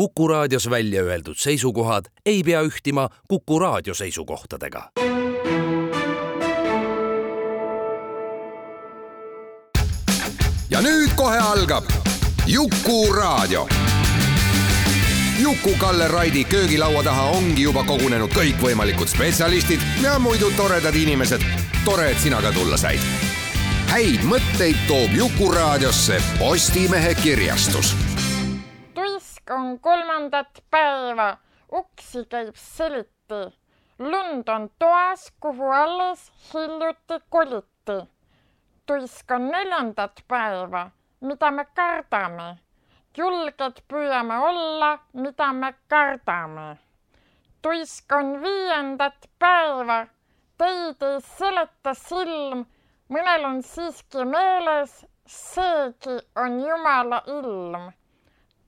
Kuku raadios välja öeldud seisukohad ei pea ühtima Kuku raadio seisukohtadega. ja nüüd kohe algab Jukuraadio. Juku-Kalle Raidi köögilaua taha ongi juba kogunenud kõikvõimalikud spetsialistid ja muidu toredad inimesed. tore, et sina ka tulla said. häid mõtteid toob Jukuraadiosse Postimehe kirjastus on kolmandat päeva, uksi käib siliti. lund on toas, kuhu alles hiljuti koliti. tuisk on neljandat päeva, mida me kardame. julged püüame olla, mida me kardame. tuisk on viiendat päeva, teid ei seleta silm, mõnel on siiski meeles, seegi on jumala ilm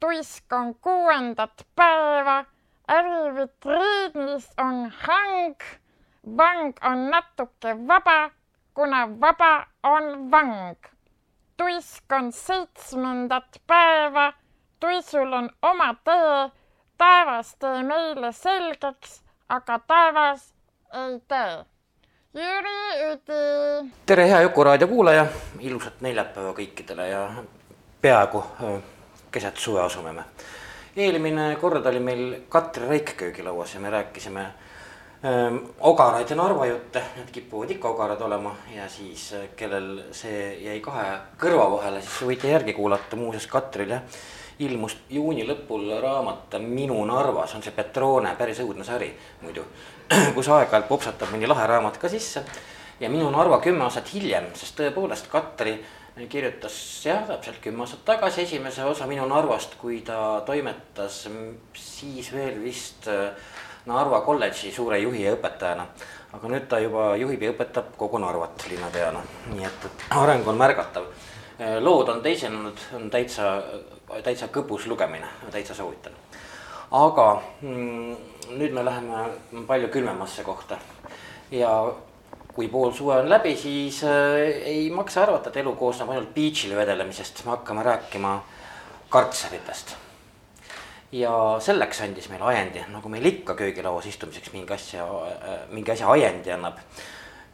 tuisk on kuuendat päeva, ärivitriinis on hang. vang on natuke vaba, kuna vaba on vang. tuisk on seitsmendat päeva, tuisul on oma tee. taevas tee meile selgeks, aga taevas ei tee. Jüri Üdi. tere, hea Jukuraadio kuulaja, ilusat neljapäeva kõikidele ja peaaegu keset suve asume me. eelmine kord oli meil Katri Raik köögilauas ja me rääkisime ähm, ogaraid ja Narva jutte, need kipuvad ikka ogarad olema ja siis kellel see jäi kahe kõrva vahele, siis võite järgi kuulata, muuseas Katril jah ilmus juuni lõpul raamat Minu Narvas, on see Petrone, päris õudne sari muidu, kus aeg-ajalt popsatab mõni lahe raamat ka sisse. ja Minu Narva kümme aastat hiljem, sest tõepoolest Katri kirjutas jah, täpselt kümme aastat tagasi esimese osa Minu Narvast, kui ta toimetas siis veel vist äh, Narva kolledži suure juhi ja õpetajana. aga nüüd ta juba juhib ja õpetab kogu Narvat linnapeana, nii et, et areng on märgatav. Äh, lood on teisenenud, on täitsa, täitsa kõbus lugemine, täitsa soovitan. aga mm, nüüd me läheme palju külmemasse kohta ja kui pool suve on läbi, siis äh, ei maksa arvata, et elu koosneb ainult beach'il vedelemisest, me hakkame rääkima kartseritest. ja selleks andis meile ajendi, nagu meil ikka köögilauas istumiseks mingi asja, äh, mingi asja ajendi annab.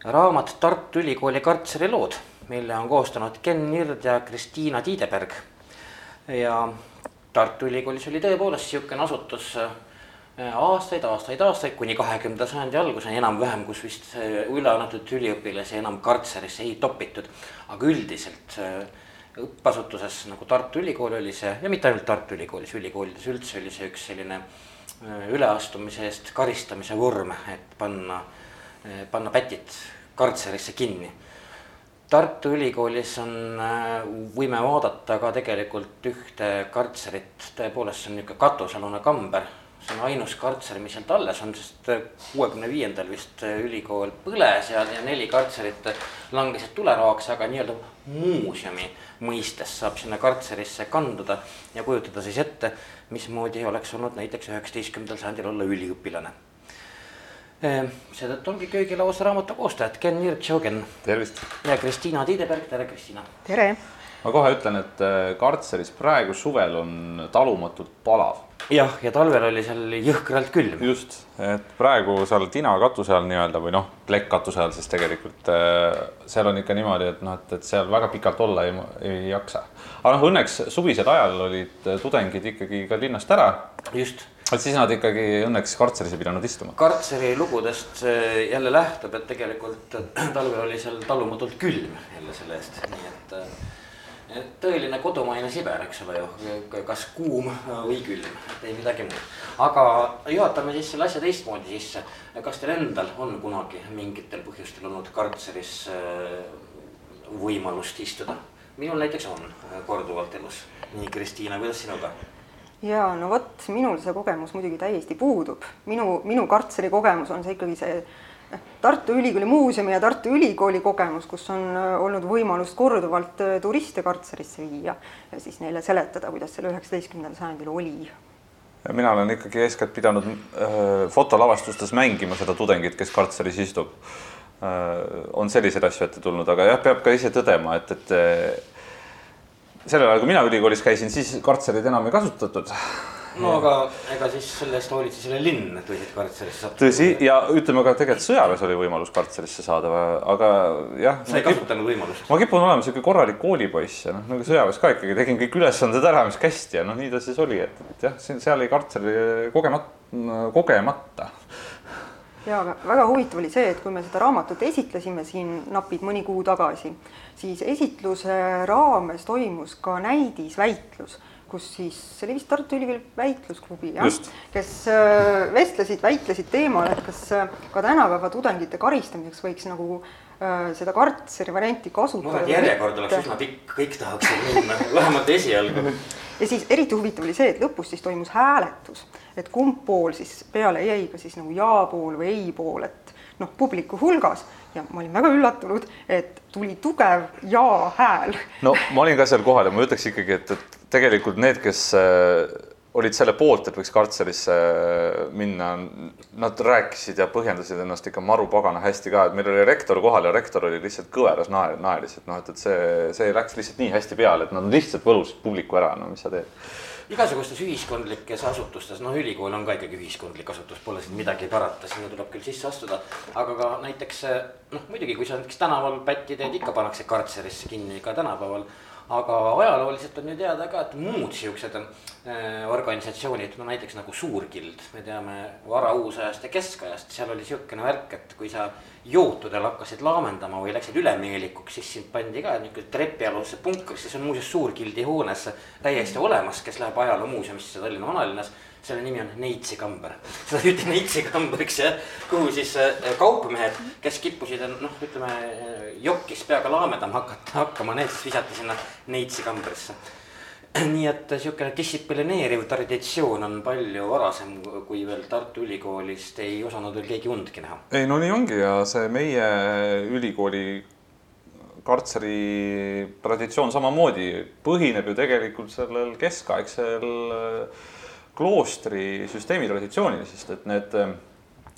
raamat Tartu Ülikooli kartserilood, mille on koostanud Ken Nird ja Kristiina Tiideberg. ja Tartu Ülikoolis oli tõepoolest sihukene asutus aastaid, aastaid, aastaid kuni kahekümnenda sajandi alguseni enam-vähem, kus vist üle antud üliõpilasi enam kartserisse ei topitud. aga üldiselt õppeasutuses nagu Tartu Ülikool oli see ja mitte ainult Tartu Ülikoolis, ülikoolides üldse oli see üks selline üleastumise eest karistamise vorm, et panna, panna pätid kartserisse kinni. Tartu Ülikoolis on, võime vaadata ka tegelikult ühte kartserit, tõepoolest see on niisugune katusealune kamber see on ainus kartser, mis sealt alles on, sest kuuekümne viiendal vist ülikool põles ja, ja neli kartserit langesid tuleraoks, aga nii-öelda muuseumi mõistes saab sinna kartserisse kanduda ja kujutada siis ette, mismoodi oleks olnud näiteks üheksateistkümnendal sajandil olla üliõpilane. Ehm, seetõttu ongi köögilauas raamatu koostajad Ken Nirtšogen. tervist. ja Kristiina Tiideberg, tere Kristiina. tere. Ma kohe ütlen, et äh, kartseris praegu suvel on talumatult palav jah, ja talvel oli seal jõhkralt külm. just, et praegu seal tina katuse all nii-öelda või noh, plekkkatuse all siis tegelikult äh, seal on ikka niimoodi, et noh, et, et seal väga pikalt olla ei, ei jaksa. aga noh, õnneks suvisel ajal olid tudengid ikkagi ka linnast ära. just. et siis nad ikkagi õnneks kartseris ei pidanud istuma. kartseri lugudest jälle lähtub, et tegelikult talvel oli seal talumatult külm jälle selle eest, nii et tõeline kodumaine Siber, eks ole ju, kas kuum või külm, ei midagi muud. aga juhatame siis selle asja teistmoodi sisse. kas teil endal on kunagi mingitel põhjustel olnud kartseris äh, võimalust istuda? minul näiteks on äh, korduvalt elus. nii, Kristiina, kuidas sinuga? ja no vot, minul see kogemus muidugi täiesti puudub, minu, minu kartseri kogemus on see ikkagi see Tartu Ülikooli muuseumi ja Tartu Ülikooli kogemus, kus on äh, olnud võimalus korduvalt äh, turiste kartserisse viia ja siis neile seletada, kuidas seal üheksateistkümnendal sajandil oli. mina olen ikkagi eeskätt pidanud äh, fotolavastustes mängima seda tudengit, kes kartseris istub äh,. on selliseid asju ette tulnud, aga jah, peab ka ise tõdema, et, et sellel ajal, kui mina ülikoolis käisin, siis kartsereid enam ei kasutatud no aga ega siis selle eest hoolitses jälle linn, et võisid kartserisse sattuda. tõsi, ja ütleme ka tegelikult sõjaväes oli võimalus kartserisse saada, aga jah. sa ei kasutanud võimalust? ma kipun olema sihuke korralik koolipoiss ja noh, nagu sõjaväes ka ikkagi tegin kõik ülesanded ära, mis kästi ja noh, nii ta siis oli, et, et jah, seal jäi kartseri kogemata, kogemata ja aga väga huvitav oli see, et kui me seda raamatut esitlesime siin napid mõni kuu tagasi, siis esitluse raames toimus ka näidisväitlus, kus siis, see oli vist Tartu Ülikooli väitlusklubi, jah, kes äh, vestlesid, väitlesid teemal, et kas äh, ka tänapäeva tudengite karistamiseks võiks nagu äh, seda kartseri varianti kasutada. järjekord oleks üsna pikk, kõik tahaksid minna, vähemalt esialgu ja siis eriti huvitav oli see, et lõpus siis toimus hääletus, et kumb pool siis peale jäi, kas siis nagu jaa pool või ei pool, et noh, publiku hulgas ja ma olin väga üllatunud, et tuli tugev jaa hääl. no ma olin ka seal kohal ja ma ütleks ikkagi, et, et tegelikult need, kes olid selle poolt, et võiks kartserisse minna, nad rääkisid ja põhjendasid ennast ikka marupagana hästi ka, et meil oli rektor kohal ja rektor oli lihtsalt kõveras naer, naeris, et noh, et, et see, see läks lihtsalt nii hästi peale, et nad lihtsalt võlusid publiku ära, no mis sa teed. igasugustes ühiskondlikes asutustes, noh, ülikool on ka ikkagi ühiskondlik asutus, pole siin midagi parata, sinna tuleb küll sisse astuda, aga ka näiteks noh, muidugi, kui sa näiteks tänaval pätti teed, ikka pannakse kartserisse kinni ka tänapäeval aga ajalooliselt on ju teada ka, et muud siuksed äh, organisatsioonid, no näiteks nagu Suurkild, me teame varauusajast ja keskajast, seal oli siukene värk, et kui sa jootudel hakkasid laamendama või läksid ülemeelikuks, siis sind pandi ka niisugune trepialusesse punkrisse, see on muuseas Suurgildi hoones täiesti olemas, kes läheb ajaloomuuseumisse Tallinna vanalinnas selle nimi on Neitsi kamber. seda hüüti Neitsi kambriks jah, kuhu siis äh, kaupmehed, kes kippusid noh, ütleme äh, jokis peaga laamendama hakata, hakkama, need siis visati sinna Neitsi kambrisse. nii et sihukene distsiplineeriv traditsioon on palju varasem, kui veel Tartu Ülikoolist ei osanud veel keegi undki näha. ei no nii ongi ja see meie ülikooli kartseri traditsioon samamoodi põhineb ju tegelikult sellel keskaegsel äh, kloostrisüsteemi traditsioonil, sest et need äh,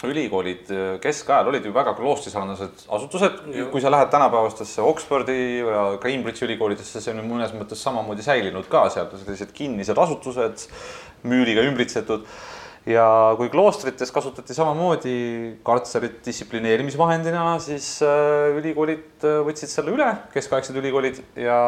ülikoolid äh, keskajal olid ju väga kloostrisarnased asutused, kui sa lähed tänapäevastesse Oxfordi ja Cambridge'i ülikoolidesse, see on ju mõnes mõttes samamoodi säilinud ka seal, sellised kinnised asutused, müüriga ümbritsetud ja kui kloostrites kasutati samamoodi kartserit distsiplineerimisvahendina, siis äh, ülikoolid võtsid selle üle, keskaegsed ülikoolid ja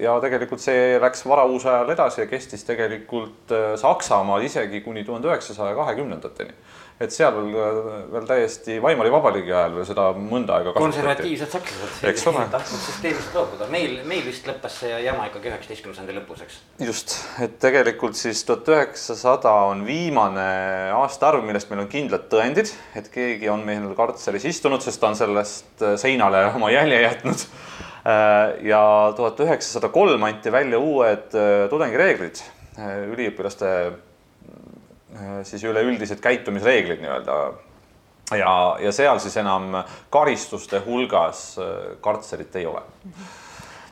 ja tegelikult see läks varauusajal edasi ja kestis tegelikult äh, Saksamaal isegi kuni tuhande üheksasaja kahekümnendateni. Et seal veel, äh, veel täiesti Weimari Vabariigi ajal veel seda mõnda aega konservatiivsed sakslased. tahtnud süsteemist loobuda, meil, meil vist lõppes see jama ikkagi üheksateistkümnenda sajandi lõpus, eks. just, et tegelikult siis tuhat üheksasada on viimane aastaarv, millest meil on kindlad tõendid, et keegi on meil kartseris istunud, sest ta on sellest äh, seinale oma jälje jätnud Äh, ja tuhat üheksasada kolm anti välja uued tudengireeglid, üliõpilaste siis üleüldised käitumisreeglid nii-öelda. ja, ja seal siis enam karistuste hulgas kartserit ei ole mm. -hmm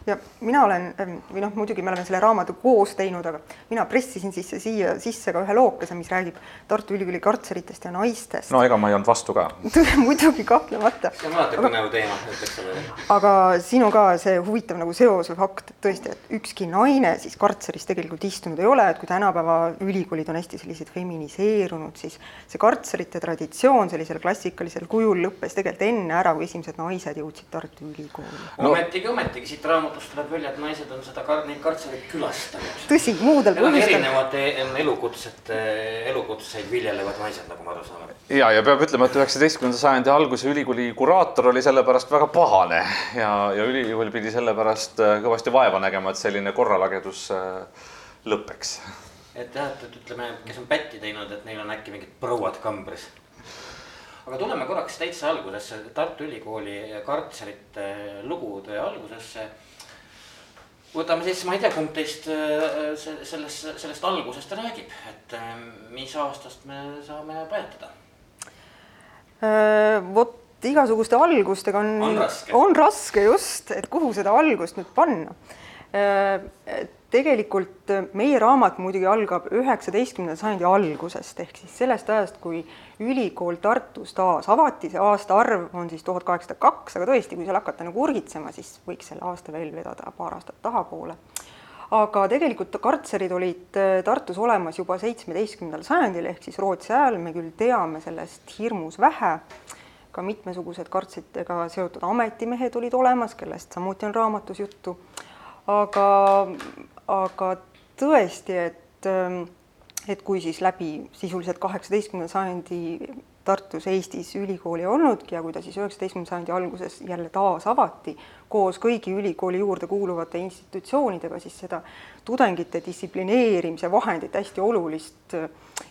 ja mina olen või noh, muidugi me oleme selle raamatu koos teinud, aga mina pressisin sisse siia sisse ka ühe lookese, mis räägib Tartu Ülikooli kartseritest ja naistest. no ega ma ei olnud vastu ka muidugi kahtlemata. see on alati põnev teema, ütleks sellele. aga siin on ka see huvitav nagu seos või fakt, et tõesti, et ükski naine siis kartseris tegelikult istunud ei ole, et kui tänapäeva ülikoolid on hästi sellised feminiseerunud, siis see kartserite traditsioon sellisel klassikalisel kujul lõppes tegelikult enne ära, kui esimesed naised jõudsid Tartu Ülikooli no.. ometigi, ometigi siit raamatust raamatust tuleb välja, et naised on seda kar-, neid kartsereid külastanud. tõsi, muudel põhjustel. erinevate elukutsete, elukutseid viljelevad naised, nagu ma aru saan. ja, ja peab ütlema, et üheksateistkümnenda sajandi alguse ülikooli kuraator oli selle pärast väga pahane ja, ja ülikool pidi selle pärast äh, kõvasti vaeva nägema, et selline korralagedus lõpeks. et jah, et, et ütleme, kes on pätti teinud, et neil on äkki mingid prouad kambris aga tuleme korraks täitsa algusesse, Tartu Ülikooli kartserite lugude algusesse võtame siis, ma ei tea, kumb teist äh, sellest, sellest algusest räägib, et äh, mis aastast me saame pajatada? Äh, vot igasuguste algustega on, on raske, on raske just, et kuhu seda algust nüüd panna. Tegelikult meie raamat muidugi algab üheksateistkümnenda sajandi algusest ehk siis sellest ajast, kui ülikool Tartus taas avati, see aastaarv on siis tuhat kaheksasada kaks, aga tõesti, kui seal hakata nagu urgitsema, siis võiks selle aasta veel vedada paar aastat tahapoole. aga tegelikult kartserid olid äh, Tartus olemas juba seitsmeteistkümnendal sajandil, ehk siis Rootsi ajal, me küll teame sellest hirmus vähe, ka mitmesugused kartsidega seotud ametimehed olid olemas, kellest samuti on raamatus juttu, aga, aga tõesti, et ähm, et kui siis läbi sisuliselt kaheksateistkümnenda sajandi Tartus, Eestis ülikooli ei olnudki ja kui ta siis üheksateistkümnenda sajandi alguses jälle taas avati koos kõigi ülikooli juurde kuuluvate institutsioonidega, siis seda tudengite distsiplineerimise vahendit, hästi olulist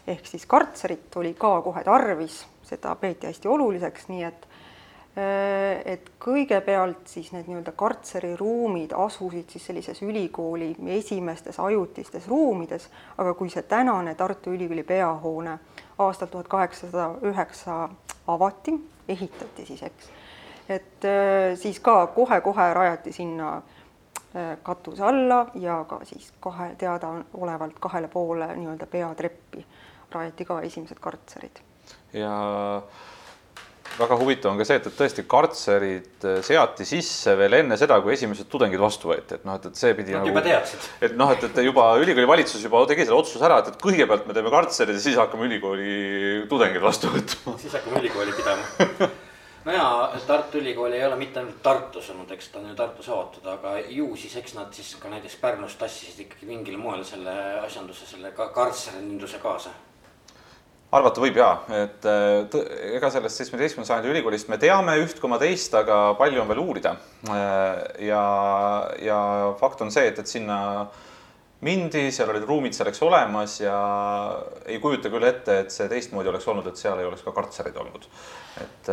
ehk siis kartserit oli ka kohe tarvis, seda peeti hästi oluliseks, nii et Äh, et kõigepealt siis need nii-öelda kartseriruumid asusid siis sellises ülikooli esimestes ajutistes ruumides, aga kui see tänane Tartu Ülikooli peahoone aastal tuhat kaheksasada üheksa avati, ehitati siis, eks, et äh, siis ka kohe-kohe rajati sinna äh, katuse alla ja ka siis kahe teadaolevalt kahele poole nii-öelda peatreppi rajati ka esimesed kartserid. ja väga huvitav on ka see, et, et tõesti kartserid äh, seati sisse veel enne seda, kui esimesed tudengid vastu võeti, et noh, et, et see pidi Nad nagu. juba teadsid. et noh, et, et juba ülikooli valitsus juba tegi selle otsuse ära, et, et kõigepealt me teeme kartserid ja siis hakkame ülikooli tudengeid vastu võtma. siis hakkame ülikooli pidama. no ja Tartu Ülikool ei ole mitte ainult Tartus olnud, eks ta on ju Tartus avatud, aga ju siis eks nad siis ka näiteks Pärnus tassisid ikkagi mingil moel selle asjanduse, selle ka kartserilinduse kaasa arvata võib jaa, et äh, ega sellest seitsmeteistkümnenda sajandi ülikoolist me teame üht koma teist, aga palju on veel uurida. Äh, ja, ja fakt on see, et, et sinna mindi, seal olid ruumid selleks olemas ja ei kujuta küll ette, et see teistmoodi oleks olnud, et seal ei oleks ka kartserid olnud. et,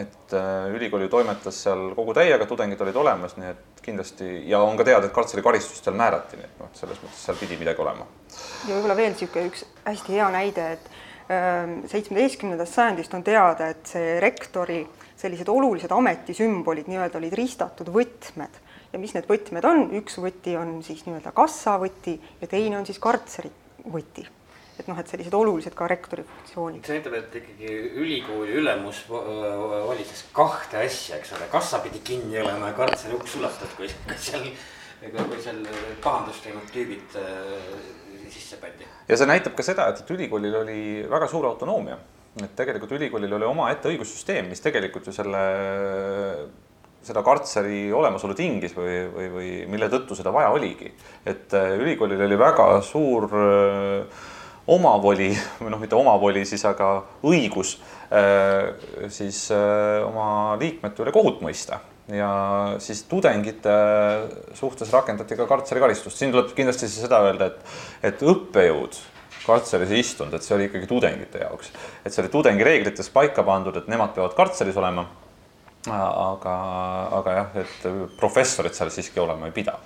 et äh, ülikool ju toimetas seal kogu täiega, tudengid olid olemas, nii et kindlasti ja on ka teada, et kartseri karistust seal määrati, nii et noh, selles mõttes seal pidi midagi olema ja võib-olla veel niisugune üks hästi hea näide, et ähm, seitsmeteistkümnendast sajandist on teada, et see rektori sellised olulised ametisümbolid nii-öelda olid ristatud võtmed ja mis need võtmed on, üks võti on siis nii-öelda kassavõti ja teine on siis kartseri võti. et noh, et sellised olulised ka rektori funktsioonid. see näitab, et ikkagi ülikooli ülemus valitses kahte asja, eks ole, kassa pidi kinni olema ja kartseri uks suletud, kui seal, kui seal pahandust teinud tüübid sisse pandi. ja see näitab ka seda, et, et ülikoolil oli väga suur autonoomia, et tegelikult ülikoolil oli omaette õigussüsteem, mis tegelikult ju selle, seda kartseri olemasolu tingis või, või, või mille tõttu seda vaja oligi. et äh, ülikoolil oli väga suur äh, omavoli või noh, mitte omavoli siis, aga õigus äh, siis oma liikmete üle kohut mõista ja siis tudengite suhtes rakendati ka kartseri karistust. siin tuleb kindlasti seda öelda, et, et õppejõud kartseris ei istunud, et see oli ikkagi tudengite jaoks. et see oli tudengi reeglites paika pandud, et nemad peavad kartseris olema. aga, aga jah, et professorid seal siiski olema ei pida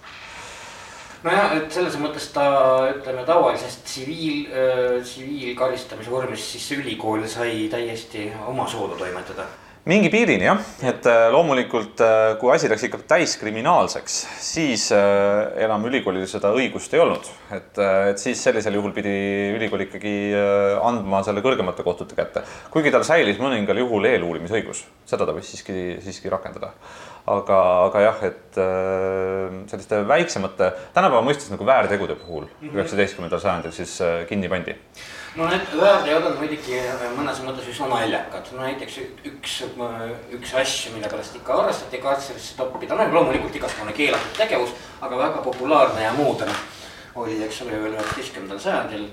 nojah, et selles mõttes ta ütleme tavalisest tsiviil äh,, tsiviilkaristamise vormist siis ülikool sai täiesti omasoodu toimetada mingi piirini jah, et äh, loomulikult äh, kui asi läks ikka täiskriminaalseks, siis äh, enam ülikoolil seda õigust ei olnud, et, et siis sellisel juhul pidi ülikool ikkagi andma selle kõrgemate kohtute kätte. kuigi tal säilis mõningal juhul eeluurimisõigus, seda ta võis siiski, siiski rakendada. aga, aga jah, et selliste väiksemate, tänapäeva mõistes nagu väärtegude puhul mhm. üheksateistkümnendal sajandil siis kinni pandi no need väärteod on muidugi mõnes mõttes üsna naljakad, no näiteks üks, üks asju, mille pärast ikka arvestati kartserisse toppida, no loomulikult igasugune keelatud tegevus, aga väga populaarne ja muudena oli, eks ole, veel üheksateistkümnendal sajandil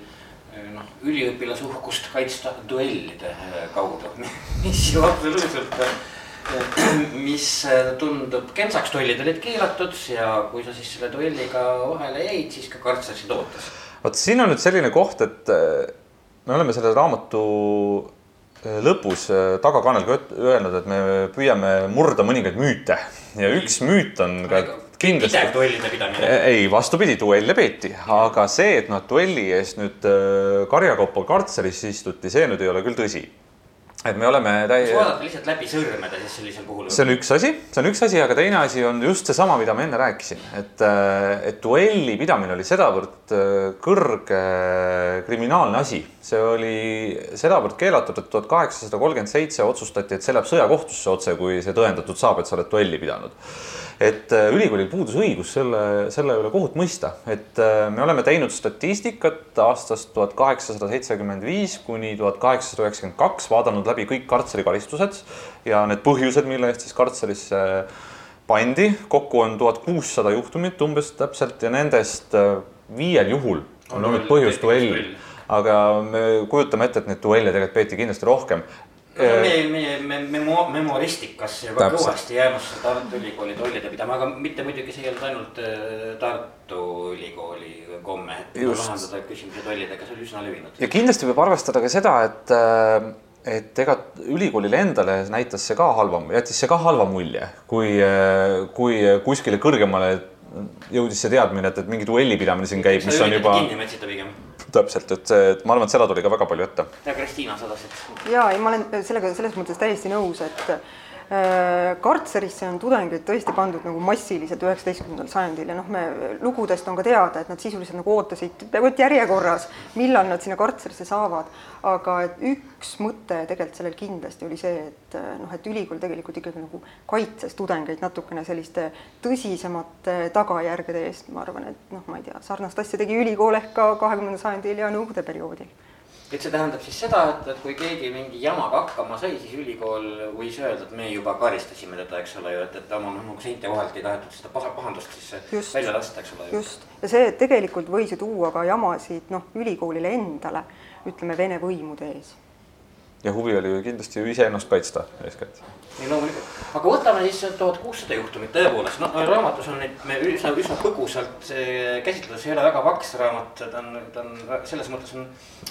noh, üliõpilase uhkust kaitsta duellide kaudu, mis ju absoluutselt, mis tundub kentsaks, duellid olid keelatud ja kui sa siis selle duelliga vahele jäid, siis ka kartser sind ootas. vot siin on nüüd selline koht, et me oleme selle raamatu eh, lõpus eh, tagakaanel ka öelnud, et me püüame murda mõningaid müüte ja üks müüt on ka kindlasti. pidev duellide pidamine. Ei, vastupidi, duelle peeti, aga see, et noh, duelli eest nüüd karjakopal kartseris istuti, see nüüd ei ole küll tõsi. Et me oleme täi-. kas vaadata lihtsalt läbi sõrmede siis sellisel puhul? see on üks asi, see on üks asi, aga teine asi on just seesama, mida ma enne rääkisin, et, et duelli pidamine oli sedavõrd kõrge kriminaalne asi, see oli sedavõrd keelatud, et tuhat kaheksasada kolmkümmend seitse otsustati, et see läheb sõjakohtusse otse, kui see tõendatud saab, et sa oled duelli pidanud et äh, ülikoolil puudus õigus selle, selle üle kohut mõista, et äh, me oleme teinud statistikat aastast tuhat kaheksasada seitsekümmend viis kuni tuhat kaheksasada üheksakümmend kaks, vaadanud läbi kõik kartserikaristused ja need põhjused, mille eest siis kartserisse pandi. kokku on tuhat kuussada juhtumit umbes täpselt ja nendest äh, viiel juhul on olnud põhjus duell. aga me kujutame ette, et neid duelle tegelikult peeti kindlasti rohkem meie, meie memo-, memoristikasse ju ka kõvasti seda Tartu Ülikooli tollide pidama, aga mitte muidugi see ei olnud ainult äh, Tartu Ülikooli komme, et lahendada küsimusi tollidega, see oli üsna levinud. ja kindlasti võib arvestada ka seda, et äh, et ega ülikoolile endale näitas see ka halva, jättis see ka halva mulje, kui, äh, kui kuskile kõrgemale jõudis see teadmine, et, et mingi duelli pidamine siin käib, mis on juba. kinni mätsida pigem täpselt, et see, et ma arvan, et seda tuli ka väga palju ette. ja Kristiina, sa tahtsid? ja ei, ma olen sellega selles mõttes täiesti nõus, et kartserisse on tudengeid tõesti pandud nagu massiliselt üheksateistkümnendal sajandil ja noh, me lugudest on ka teada, et nad sisuliselt nagu ootasid peaaegu et järjekorras, millal nad sinna kartserisse saavad. aga et üks mõte tegelikult sellel kindlasti oli see, et äh, noh, et ülikool tegelikult ikkagi nagu kaitses tudengeid natukene selliste tõsisemate tagajärgede eest, ma arvan, et noh, ma ei tea, sarnast asja tegi ülikool ehk ka kahekümnendal sajandil ja Nõukogude perioodil et see tähendab siis seda, et, et kui keegi mingi jamaga hakkama sai, siis ülikool võis öelda, et me juba karistasime teda, eks ole ju, et, et oma nagu seinte vahelt ei tahetud seda pasa, pahandust siis just, välja lasta, eks ole. just, ja see tegelikult võis ju tuua ka jamasid noh, ülikoolile endale, ütleme Vene võimude ees ja huvi oli ju kindlasti iseennast kaitsta eeskätt. ei loomulikult, aga võtame siis tuhat kuussada juhtumit tõepoolest, no raamatus on neid me üsna, üsna põgusalt käsitleda, see ei ole väga paks raamat, ta on, ta on selles mõttes on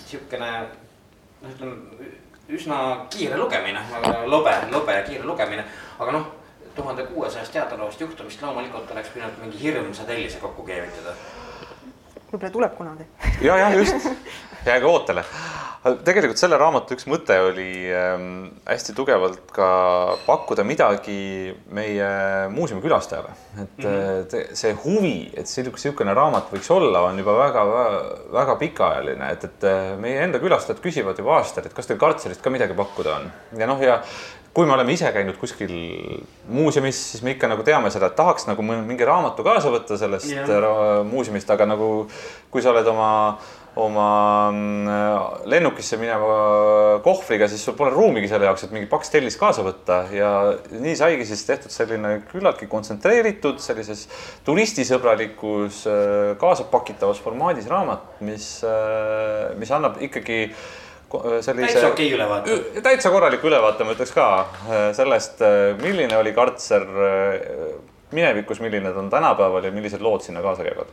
siukene noh, ütleme üsna kiire lugemine, lobe, lobe ja kiire lugemine, aga noh, tuhande kuuesajast teadaolevast juhtumist loomulikult oleks pidanud mingi hirmsa tellise kokku keevitada. Võib-olla tuleb kunagi. ja, jah, just, jääge ootele. Tegelikult selle raamatu üks mõte oli ähm, hästi tugevalt ka pakkuda midagi meie muuseumi külastajale, et mm -hmm. see huvi, et niisugune raamat võiks olla, on juba väga-väga pikaajaline, et, et äh, meie enda külastajad küsivad juba aastaid, et kas teil kartserist ka midagi pakkuda on. Ja noh, ja kui me oleme ise käinud kuskil muuseumis, siis me ikka nagu teame seda, et tahaks nagu mingi raamatu kaasa võtta sellest yeah. muuseumist, aga nagu kui sa oled oma oma mm, lennukisse mineva kohvriga, siis sul pole ruumigi selle jaoks, et mingi paks tellis kaasa võtta ja nii saigi siis tehtud selline küllaltki kontsentreeritud sellises turistisõbralikus äh, kaasapakitavas formaadis raamat, mis, äh, mis annab ikkagi sellise täitsa okei okay ülevaate. täitsa korraliku ülevaate, ma ütleks ka sellest, milline oli kartser minevikus, milline ta on tänapäeval ja millised lood sinna kaasa käivad.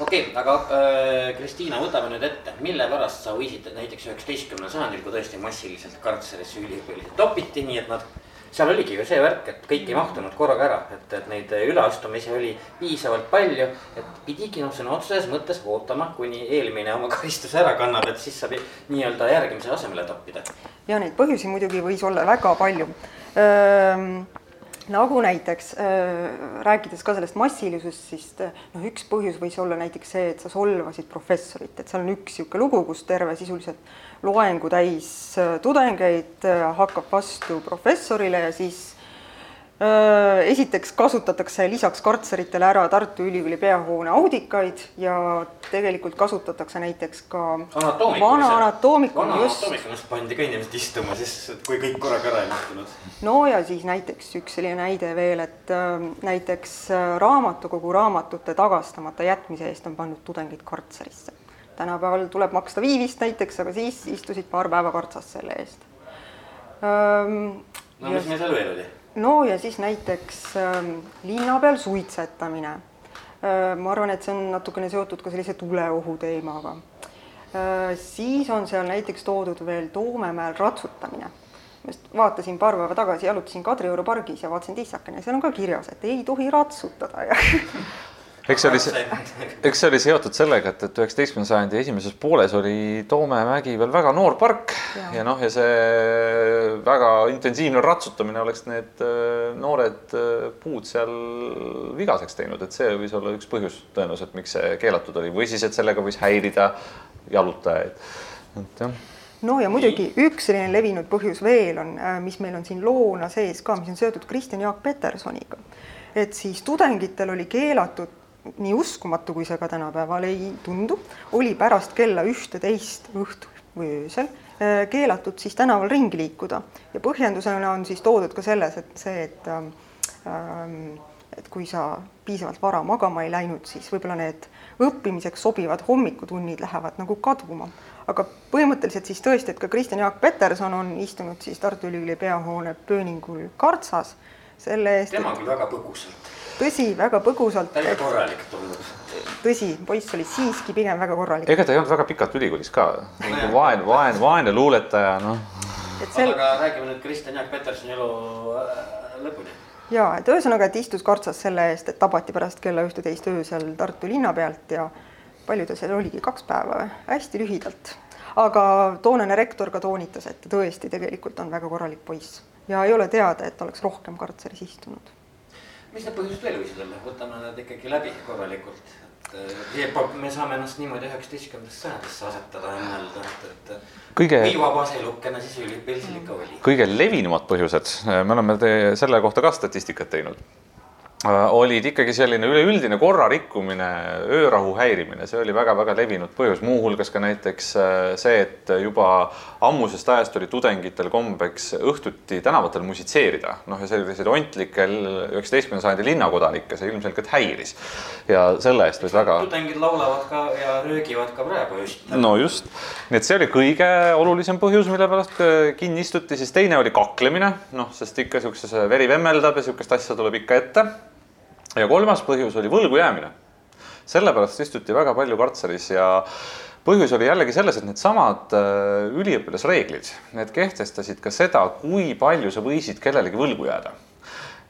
okei okay,, aga äh, Kristiina, võtame nüüd ette, mille pärast sa võisid näiteks üheksateistkümnendal sajandil, kui tõesti massiliselt kartserisse üliõpilased topiti, nii et nad seal oligi ju see värk, et kõik ei mahtunud korraga ära, et, et neid üleastumisi oli piisavalt palju, et pidigi noh, sõna otseses mõttes ootama, kuni eelmine oma karistuse ära kannab, et siis saab nii-öelda järgmise asemele toppida. ja neid põhjusi muidugi võis olla väga palju ähm nagu näiteks rääkides ka sellest massilisusest, siis noh, üks põhjus võis olla näiteks see, et sa solvasid professorit, et seal on üks niisugune lugu, kus terve sisuliselt loengu täis äh, tudengeid äh, hakkab vastu professorile ja siis esiteks kasutatakse lisaks kartseritele ära Tartu Ülikooli peahoone audikaid ja tegelikult kasutatakse näiteks ka vana anatoomikumi just. anatoomikumis pandi ka inimesed istuma, siis kui kõik korraga ära ei mahtunud. no ja siis näiteks üks selline näide veel, et äh, näiteks raamatukogu raamatute tagastamata jätmise eest on pandud tudengid kartserisse. Tänapäeval tuleb maksta viivist näiteks, aga siis istusid paar päeva kartsas selle eest ähm,. no mis meil seal veel oli? no ja siis näiteks äh, linna peal suitsetamine äh,. ma arvan, et see on natukene seotud ka sellise tuleohu teemaga äh,. siis on seal näiteks toodud veel Toomemäel ratsutamine. ma just vaatasin paar päeva tagasi, jalutasin Kadrioru pargis ja vaatasin tissakene, seal on ka kirjas, et ei tohi ratsutada ja eks see oli eks see oli seotud sellega, et, et üheksateistkümnenda sajandi esimeses pooles oli Toomemägi veel väga noor park ja, ja noh, ja see väga intensiivne ratsutamine oleks need äh, noored äh, puud seal vigaseks teinud, et see võis olla üks põhjus tõenäoliselt, miks see keelatud oli. Või siis, et sellega võis häirida jalutajaid, et jah. No ja muidugi üks selline levinud põhjus veel on, äh, mis meil on siin loona sees ka, mis on seotud Kristjan Jaak Petersoniga. et siis tudengitel oli keelatud nii uskumatu, kui see ka tänapäeval ei tundu, oli pärast kella ühte-teist õhtul või öösel äh, keelatud siis tänaval ringi liikuda ja põhjendusena on siis toodud ka selles, et see, et ähm, ähm, et kui sa piisavalt vara magama ei läinud, siis võib-olla need õppimiseks sobivad hommikutunnid lähevad nagu kaduma. aga põhimõtteliselt siis tõesti, et ka Kristjan Jaak Peterson on istunud siis Tartu Ülikooli peahoone pööningul Kartsas selle eest. tema küll väga põgusalt tõsi, väga põgusalt. täitsa korralik tundub. tõsi, poiss oli siiski pigem väga korralik. ega ta ei olnud väga pikalt ülikoolis ka, nagu vaene, vaene, vaene luuletaja, noh. Sel... aga räägime nüüd Kristjan Jaak Petersoni elu äh, lõpuni. ja et ühesõnaga, et istus kartsas selle eest, et tabati pärast kella ühteteist öösel Tartu linna pealt ja palju ta seal oligi, kaks päeva või? hästi lühidalt. aga toonane rektor ka toonitas, et tõesti tegelikult on väga korralik poiss ja ei ole teada, et oleks rohkem kartseris istunud mis need põhjused veel võisid olla, võtame need ikkagi läbi korralikult, et äh, me saame ennast niimoodi üheksateistkümnendasse sajandisse asetada ja mõelda, et, et kõige viivabas elukene siis üliõpilasel ikka oli. kõige levinumad põhjused, me oleme te, selle kohta ka statistikat teinud olid ikkagi selline üleüldine korra rikkumine, öörahu häirimine, see oli väga-väga levinud põhjus, muuhulgas ka näiteks äh, see, et juba ammusest ajast oli tudengitel kombeks õhtuti tänavatel musitseerida, noh ja selliseid ontlikel üheksateistkümnenda sajandi linnakodanikke see ilmselgelt häiris. ja selle eest võis väga. tudengid laulavad ka ja röögivad ka praegu just. no just, nii et see oli kõige olulisem põhjus, mille pärast äh, kinni istuti, siis teine oli kaklemine, noh, sest ikka sihukeses veri vemmeldab ja sihukest asja tuleb ikka ette ja kolmas põhjus oli võlgu jäämine. sellepärast istuti väga palju kartseris ja põhjus oli jällegi selles, et needsamad äh, üliõpilasreeglid, need kehtestasid ka seda, kui palju sa võisid kellelegi võlgu jääda.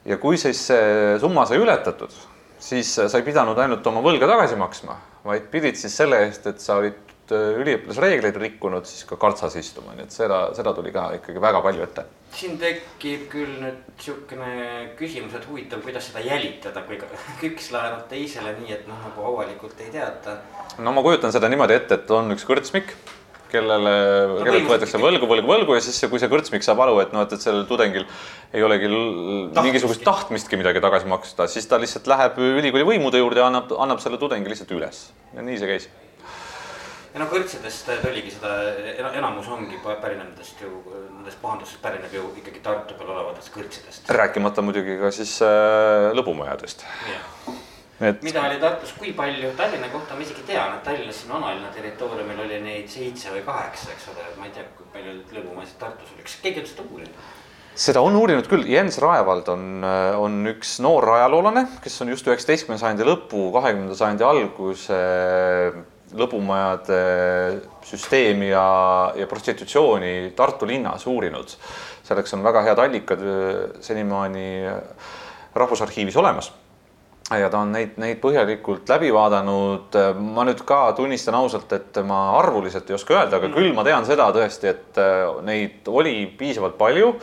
ja kui siis see summa sai ületatud, siis sa ei pidanud ainult oma võlga tagasi maksma, vaid pidid siis selle eest, et sa olid äh, üliõpilasreegleid rikkunud, siis ka kartsas istuma, nii et seda, seda tuli ka ikkagi väga palju ette siin tekib küll nüüd niisugune küsimus, et huvitav, kuidas seda jälitada, kui üks laenab teisele nii, et noh, nagu avalikult ei teata. no ma kujutan seda niimoodi ette, et on üks kõrtsmik, kellele no,, kellelt võetakse võlgu, võlgu, võlgu ja siis, kui see kõrtsmik saab aru, et noh, et, et sellel tudengil ei olegi tahtmist. mingisugust tahtmistki midagi tagasi maksta, siis ta lihtsalt läheb ülikooli võimude juurde ja annab, annab selle tudengi lihtsalt üles ja nii see käis ja no kõrtsidest tuligi seda, enamus ongi pärineb nendest ju, nendest pahandustest pärineb ju ikkagi Tartu peal olevatest kõrtsidest. rääkimata muidugi ka siis äh, lõbumajadest. Et... mida oli Tartus, kui palju, Tallinna kohta ma isegi tean, et Tallinnas siin vanalinna territooriumil oli neid seitse või kaheksa, eks ole, ma ei tea, kui palju lõbumajasid Tartus oli, kas keegi on seda uurinud? seda on uurinud küll, Jens Raevald on, äh, on üks noor ajaloolane, kes on just üheksateistkümnenda sajandi lõpu, kahekümnenda sajandi alguse lõbumajade süsteemi ja, ja prostitutsiooni Tartu linnas uurinud. selleks on väga head allikad äh, senimaani Rahvusarhiivis olemas ja ta on neid, neid põhjalikult läbi vaadanud. ma nüüd ka tunnistan ausalt, et ma arvuliselt ei oska öelda, aga küll ma tean seda tõesti, et äh, neid oli piisavalt palju.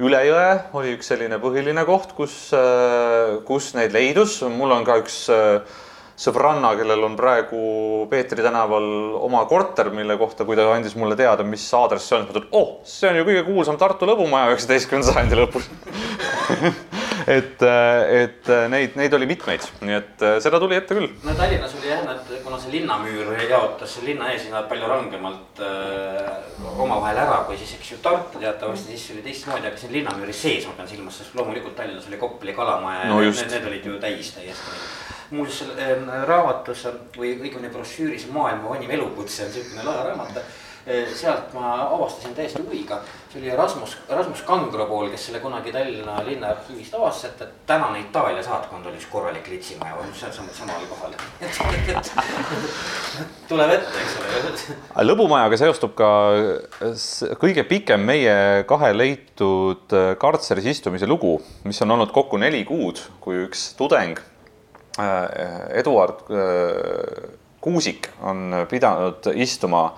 üle jõe oli üks selline põhiline koht, kus, äh, kus neid leidus. mul on ka üks sõbranna, kellel on praegu Peetri tänaval oma korter, mille kohta, kui ta andis mulle teada, mis aadress see on, siis ma mõtlesin, oh, see on ju kõige kuulsam Tartu lõbumaja üheksateistkümnenda sajandi lõpus. Et, et neid, neid oli mitmeid, nii et seda tuli ette küll. no Tallinnas oli jah, et kuna see linnamüür jaotas linna eeslinnad palju rangemalt äh, omavahel ära, kui siis, eks ju, Tartu teatavasti siis oli teistmoodi, aga siin linnamüüri sees ma pean silmas, sest loomulikult Tallinnas oli Kopli kalamaja no ja need, need olid ju täis täiesti muuseas ähm, raamatus või õigemini brošüüris Maailma vanim elukutse on niisugune lahe raamat. Äh, sealt ma avastasin täiesti huviga, see oli Rasmus, Rasmus Kangropool, kes selle kunagi Tallinna linnaarhiivist avastas, et, et tänane Itaalia saatkond oli üks korralik litsimaja, seal samal, samal kohal. tuleb ette, eks ole. lõbumajaga seostub ka kõige pikem meie kahe leitud äh, kartseris istumise lugu, mis on olnud kokku neli kuud, kui üks tudeng Eduard Kuusik on pidanud istuma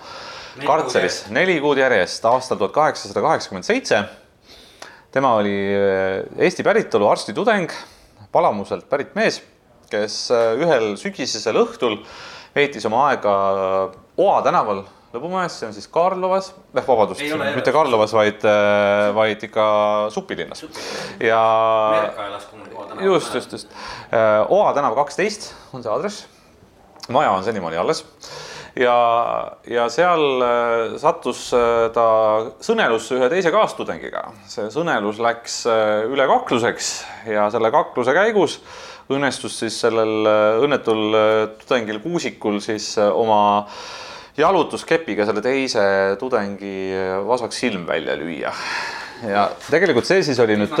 kartseris neli kuud järjest aastal tuhat kaheksasada kaheksakümmend seitse. tema oli Eesti päritolu arstitudeng, Palamuselt pärit mees, kes ühel sügisesel õhtul veetis oma aega Oa tänaval Lõbumäes, see on siis Karlovas, eh vabandust, mitte Karlovas, vaid, vaid ikka Supilinnas. ja just, just, just. Oa tänav kaksteist on see aadress. maja on senimaani alles. ja, ja seal sattus ta sõnelusse ühe teise kaastudengiga. see sõnelus läks üle kakluseks ja selle kakluse käigus õnnestus siis sellel õnnetul tudengil Kuusikul siis oma jalutuskepiga selle teise tudengi vasaks silm välja lüüa. ja tegelikult see siis oli nüüd,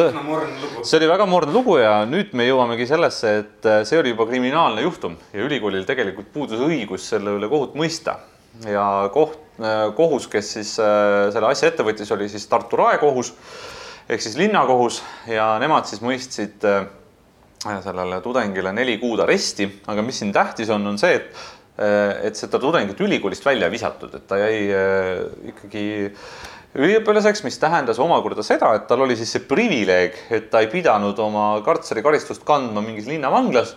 see oli väga moodne lugu ja nüüd me jõuamegi sellesse, et see oli juba kriminaalne juhtum ja ülikoolil tegelikult puudus õigus selle üle kohut mõista. ja koht, kohus, kes siis selle asja ette võttis, oli siis Tartu raekohus ehk siis linnakohus ja nemad siis mõistsid sellele tudengile neli kuud aresti, aga mis siin tähtis on, on see, et et seda tudengit ülikoolist välja visatud, et ta jäi ikkagi üliõpilaseks, mis tähendas omakorda seda, et tal oli siis see privileeg, et ta ei pidanud oma kartserikaristust kandma mingis linnavanglas,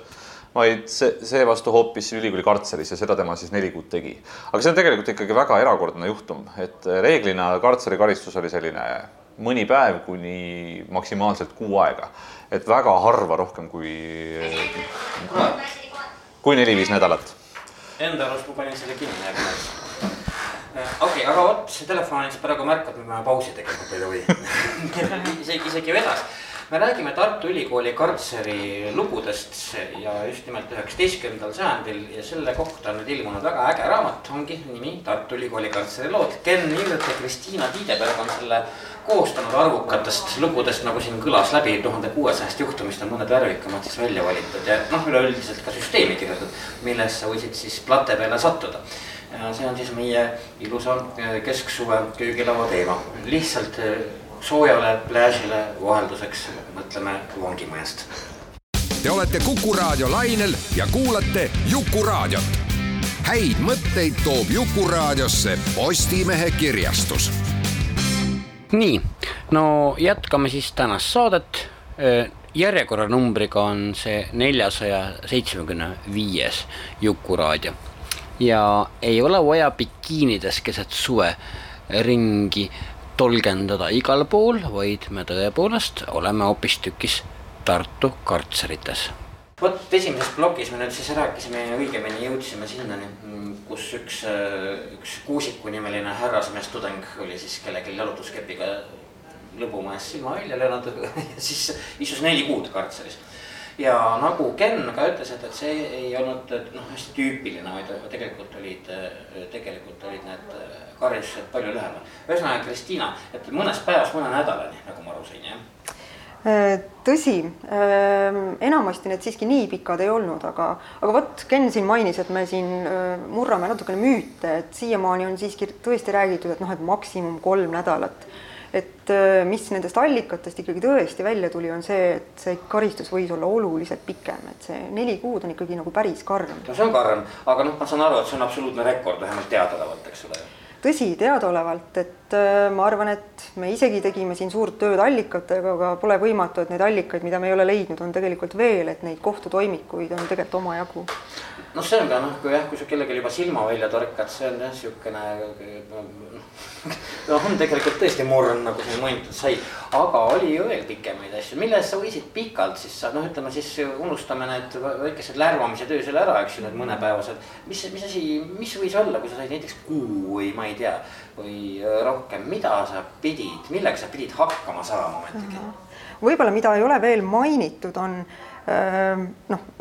vaid see, seevastu hoopis ülikooli kartseris ja seda tema siis neli kuud tegi. aga see on tegelikult ikkagi väga erakordne juhtum, et reeglina kartserikaristus oli selline mõni päev kuni maksimaalselt kuu aega. et väga harva rohkem kui, kui neli-viis nädalat Enda arust ma panin selle kinni, aga okei okay,, aga vot see telefon näiteks praegu märkab, me peame pausi tegema, by the way isegi, isegi vedas. Me räägime Tartu Ülikooli kartseri lugudest ja just nimelt üheksateistkümnendal sajandil ja selle kohta on nüüd ilmunud väga äge raamat, ongi nimi Tartu Ülikooli kartseri lood. Ken Niiret ja Kristiina Tiideberg on selle koostanud arvukatest lugudest, nagu siin kõlas läbi, tuhande kuuesajast juhtumist on mõned värvikamad siis välja valitud ja noh, üleüldiselt ka süsteemi kirjutatud, millest sa võisid siis plate peale sattuda. ja see on siis meie ilusa kesksuve köögilaua teema, lihtsalt soojale plääžile vahelduseks mõtleme vangimajast. Te olete Kuku raadio lainel ja kuulate Jukuraadiot. häid mõtteid toob Jukuraadiosse Postimehe kirjastus nii, no jätkame siis tänast saadet. järjekorranumbriga on see neljasaja seitsmekümne viies Jukuraadio ja ei ole vaja bikiinides keset suve ringi tolgendada igal pool, vaid me tõepoolest oleme hoopistükkis Tartu kartserites vot esimeses plokis me nüüd siis rääkisime ja õigemini jõudsime sinnani, kus üks, üks Kuusiku nimeline härrasmees tudeng oli siis kellelgi jalutuskepiga lõbumajas silma välja löönud ja siis istus neli kuud kartseris. Ja nagu Ken ka ütles, et, et see ei olnud noh, hästi tüüpiline, vaid tegelikult olid, tegelikult olid need karistused palju lühemad. ühesõnaga, Kristiina, et mõnes päevas mõne nädalani, nagu ma aru sain, jah Äh, tõsi, ähm, enamasti need siiski nii pikad ei olnud, aga, aga vot Ken siin mainis, et me siin äh, murrame natukene müüte, et siiamaani on siiski tõesti räägitud, et noh, et maksimum kolm nädalat. Et äh, mis nendest allikatest ikkagi tõesti välja tuli, on see, et see karistus võis olla oluliselt pikem, et see neli kuud on ikkagi nagu päris karm. no see on karm, aga noh, ma saan aru, et see on absoluutne rekord vähemalt teadaolevalt, eks ole tõsi, teadaolevalt, et äh, ma arvan, et me isegi tegime siin suurt tööd allikatega, aga pole võimatu, et neid allikaid, mida me ei ole leidnud, on tegelikult veel, et neid kohtutoimikuid on tegelikult omajagu. Noh, see on ka noh, kui jah, kui sa kellelgi juba silma välja torkad, see on jah niisugune no on tegelikult tõesti murn, nagu siin mainitud sai, aga oli ju veel pikemaid asju, milles sa võisid pikalt siis sa noh, ütleme siis unustame need väikesed lärmamised öösel ära, eks ju, need mõnepäevased. mis, mis asi, mis võis olla, kui sa said näiteks kuu või ma ei tea, või rohkem, mida sa pidid, millega sa pidid hakkama saama ometigi? võib-olla, mida ei ole veel mainitud, on noh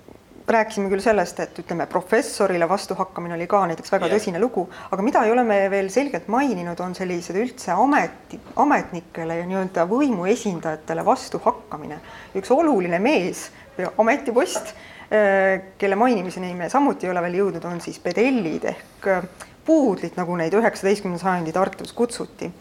rääkisime küll sellest, et ütleme, professorile vastuhakkamine oli ka näiteks väga yeah. tõsine lugu, aga mida ei ole me veel selgelt maininud, on sellised üldse ameti, ametnikele ja nii-öelda võimu esindajatele vastuhakkamine. üks oluline mees, ametipost, äh, kelle mainimiseni me samuti ei ole veel jõudnud, on siis pedellid ehk puudlid, nagu neid üheksateistkümnenda sajandi Tartus kutsuti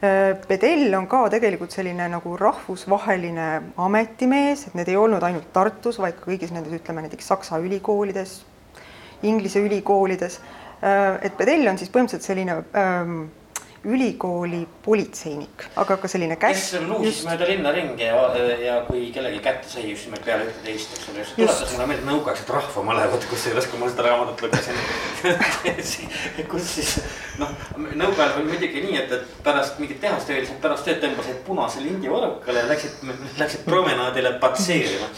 Bedell on ka tegelikult selline nagu rahvusvaheline ametimees, et need ei olnud ainult Tartus, vaid ka kõigis nendes, ütleme näiteks Saksa ülikoolides, Inglise ülikoolides. et Bedell on siis põhimõtteliselt selline ähm, ülikooli politseinik, aga ka selline kes luusis mööda linna ringi ja, ja kui kellegi kätte sai just nimelt peale ühte teist, eks ole, just. Tuletas mulle meelde nõukaaegsed rahvamalevad, kusjuures kui ma seda raamatut lugesin kus siis noh, nõukaajal oli muidugi nii, et, et pärast mingit tehast ööliselt pärast tööd tõmbasid punase lindi varrukale ja läksid, läksid promenaadile patseerima.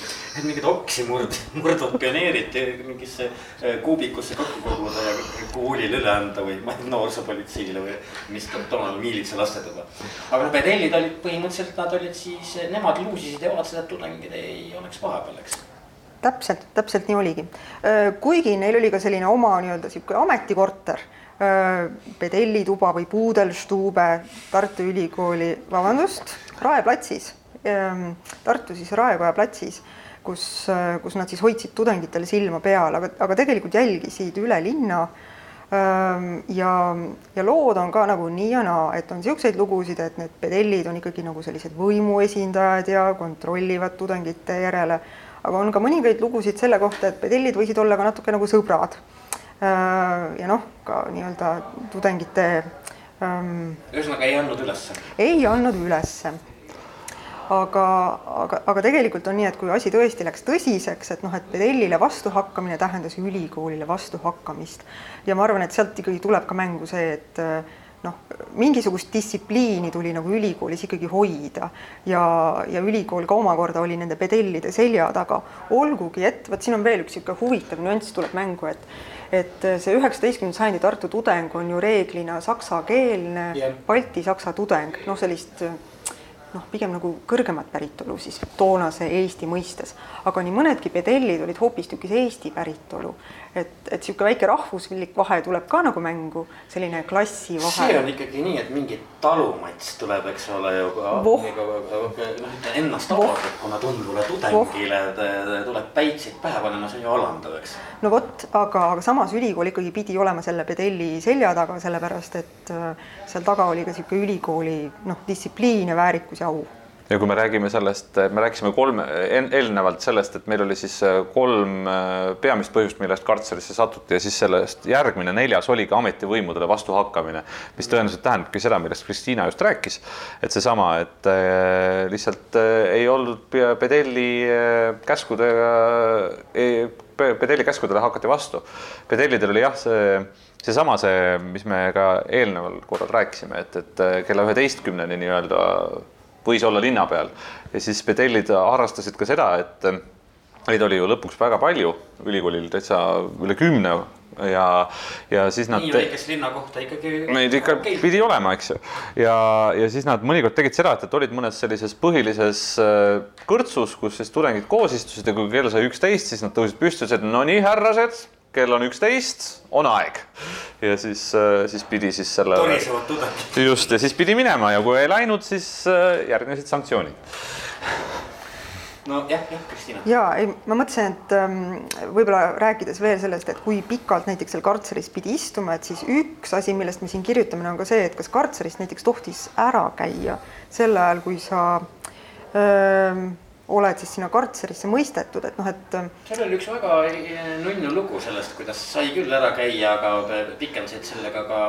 Et mingid oksi murd, murdvad pioneerid mingisse äh, kuubikusse kokku koguda ja koolile üle anda või noorsoopolitseile või mis toonane miilitsa lastetuba. aga noh, pedellid olid põhimõtteliselt, nad olid siis, nemad luusisid ja vaatasid, et tudengid ei oleks vahepeal, eks täpselt, täpselt nii oligi. kuigi neil oli ka selline oma nii-öelda niisugune ametikorter, Bedelli tuba või Pudelstube Tartu Ülikooli, vabandust, Rae platsis, Tartu siis Raekoja platsis, kus, kus nad siis hoidsid tudengitele silma peal, aga, aga tegelikult jälgisid üle linna ja, ja lood on ka nagu nii ja naa, et on niisuguseid lugusid, et need pedellid on ikkagi nagu sellised võimuesindajad ja kontrollivad tudengite järele, aga on ka mõningaid lugusid selle kohta, et pedellid võisid olla ka natuke nagu sõbrad. ja noh, ka nii-öelda tudengite ühesõnaga ei andnud ülesse? ei andnud ülesse aga, aga, aga tegelikult on nii, et kui asi tõesti läks tõsiseks, et noh, et pedellile vastuhakkamine tähendas ülikoolile vastuhakkamist ja ma arvan, et sealt ikkagi tuleb ka mängu see, et noh, mingisugust distsipliini tuli nagu ülikoolis ikkagi hoida. Ja, ja ülikool ka omakorda oli nende pedellide selja taga, olgugi et vot siin on veel üks niisugune huvitav nüanss tuleb mängu, et et see üheksateistkümnenda sajandi Tartu tudeng on ju reeglina saksakeelne yeah., balti-saksa tudeng, noh, sellist noh, pigem nagu kõrgemat päritolu siis toonase Eesti mõistes, aga nii mõnedki pedellid olid hoopistükkis Eesti päritolu. Et, et niisugune väike rahvuslik vahe tuleb ka nagu mängu, selline klassivahe. see on ikkagi nii, et mingi talumats tuleb, eks ole ju ka noh, ennast avaldab, kuna tundvale tudengile tuleb päitseid pähe no see on ju alandav, eks. no vot, aga, aga samas ülikool ikkagi pidi olema selle pedelli selja taga, sellepärast et äh, seal taga oli ka niisugune ülikooli noh, distsipliin ja väärikus ja au ja kui me räägime sellest, me rääkisime kolme, eelnevalt sellest, et meil oli siis äh, kolm äh, peamist põhjust, millest kartserisse satuti ja siis sellest järgmine neljas oligi ametivõimudele vastuhakkamine, mis tõenäoliselt tähendabki seda, millest Kristiina just rääkis, et seesama, et äh, lihtsalt ei olnud pedelli käskudega, pedelli käskudele hakati vastu. pedellidel oli jah, see seesama, see, mis me ka eelneval korral rääkisime, et, et kella üheteistkümneni nii-öelda võis olla linna peal ja siis pedellid harrastasid ka seda, et eh, neid oli ju lõpuks väga palju, ülikoolil täitsa üle kümne ja, ja siis nad. nii väikese linna kohta ikkagi. Neid ikka okay. pidi olema, eks ju. ja, ja siis nad mõnikord tegid seda, et, et olid mõnes sellises põhilises eh, kõrtsus, kus siis tudengid koos istusid ja kui kell sai üksteist, siis nad tõusid püsti ütlesid, no nii, härrased kell on üksteist, on aeg. ja siis, äh, siis pidi siis selle. torisevad tudengid. just, ja siis pidi minema ja kui ei läinud, siis äh, järgnesid sanktsioonid. no jah, jah, Kristina. ja ei, ma mõtlesin, et ähm, võib-olla rääkides veel sellest, et kui pikalt näiteks seal kartseris pidi istuma, et siis üks asi, millest me siin kirjutame, on ka see, et kas kartserist näiteks tohtis ära käia sel ajal, kui sa öö, ähm, oled siis sinna kartserisse mõistetud, et noh, et. Ähm, seal oli üks väga nunnu lugu sellest, kuidas sai küll ära käia, aga pikendasid sellega ka,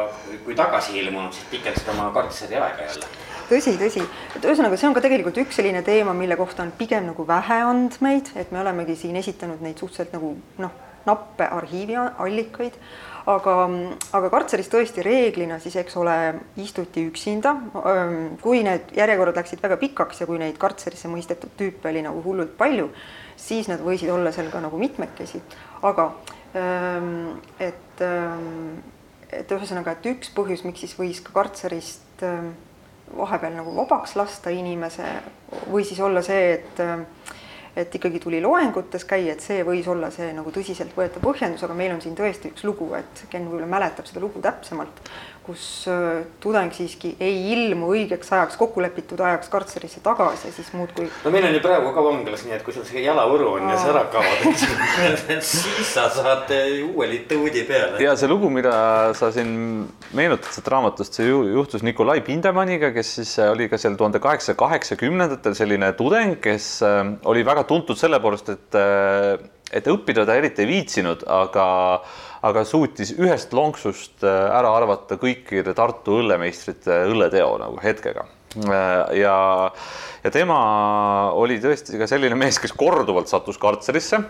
kui tagasi ilmunud, siis pikendasid oma kartseri aega jälle. tõsi, tõsi, et ühesõnaga, see on ka tegelikult üks selline teema, mille kohta on pigem nagu vähe andmeid, et me olemegi siin esitanud neid suhteliselt nagu noh, nappe arhiiviallikaid aga, aga kartseris tõesti reeglina siis, eks ole, istuti üksinda. kui need järjekorrad läksid väga pikaks ja kui neid kartserisse mõistetud tüüpe oli nagu hullult palju, siis nad võisid olla seal ka nagu mitmekesi, aga et, et ühesõnaga, et üks põhjus, miks siis võis ka kartserist vahepeal nagu vabaks lasta inimese või siis olla see, et et ikkagi tuli loengutes käia, et see võis olla see nagu tõsiseltvõetav põhjendus, aga meil on siin tõesti üks lugu, et Ken võib-olla mäletab seda lugu täpsemalt, kus äh, tudeng siiski ei ilmu õigeks ajaks, kokkulepitud ajaks kartserisse tagasi siis muudkui. no meil on ju praegu ka vanglas, nii et kui sul see jalavõru on Aa. ja särakavad, et siis sa saad uue lituudi peale. ja see lugu, mida sa siin meenutad sealt raamatust, see juhtus Nikolai Pindemaniga, kes siis oli ka seal tuhande kaheksasaja kaheksakümnendatel selline tudeng, kes äh, oli väga tuntud selle poolest, et, äh, et õppida ta eriti ei viitsinud, aga aga suutis ühest lonksust äh, ära arvata kõikide Tartu õllemeistrite õlleteo nagu hetkega. Äh, ja, ja tema oli tõesti ka selline mees, kes korduvalt sattus kartserisse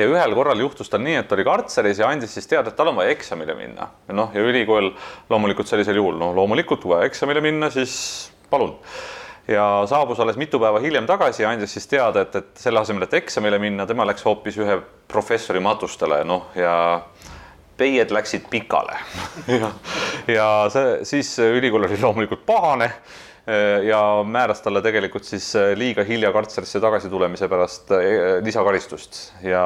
ja ühel korral juhtus tal nii, et ta oli kartseris ja andis siis teada, et tal on vaja eksamile minna. noh, ja ülikool loomulikult sellisel juhul, no loomulikult, vaja eksamile minna, siis palun. ja saabus alles mitu päeva hiljem tagasi ja andis siis teada, et, et selle asemel, et eksamile minna, tema läks hoopis ühe professori matustele, noh ja peied läksid pikale. Ja, ja see siis ülikool oli loomulikult pahane eh, ja määras talle tegelikult siis eh, liiga hilja kartserisse tagasi tulemise pärast eh, lisakaristust. Ja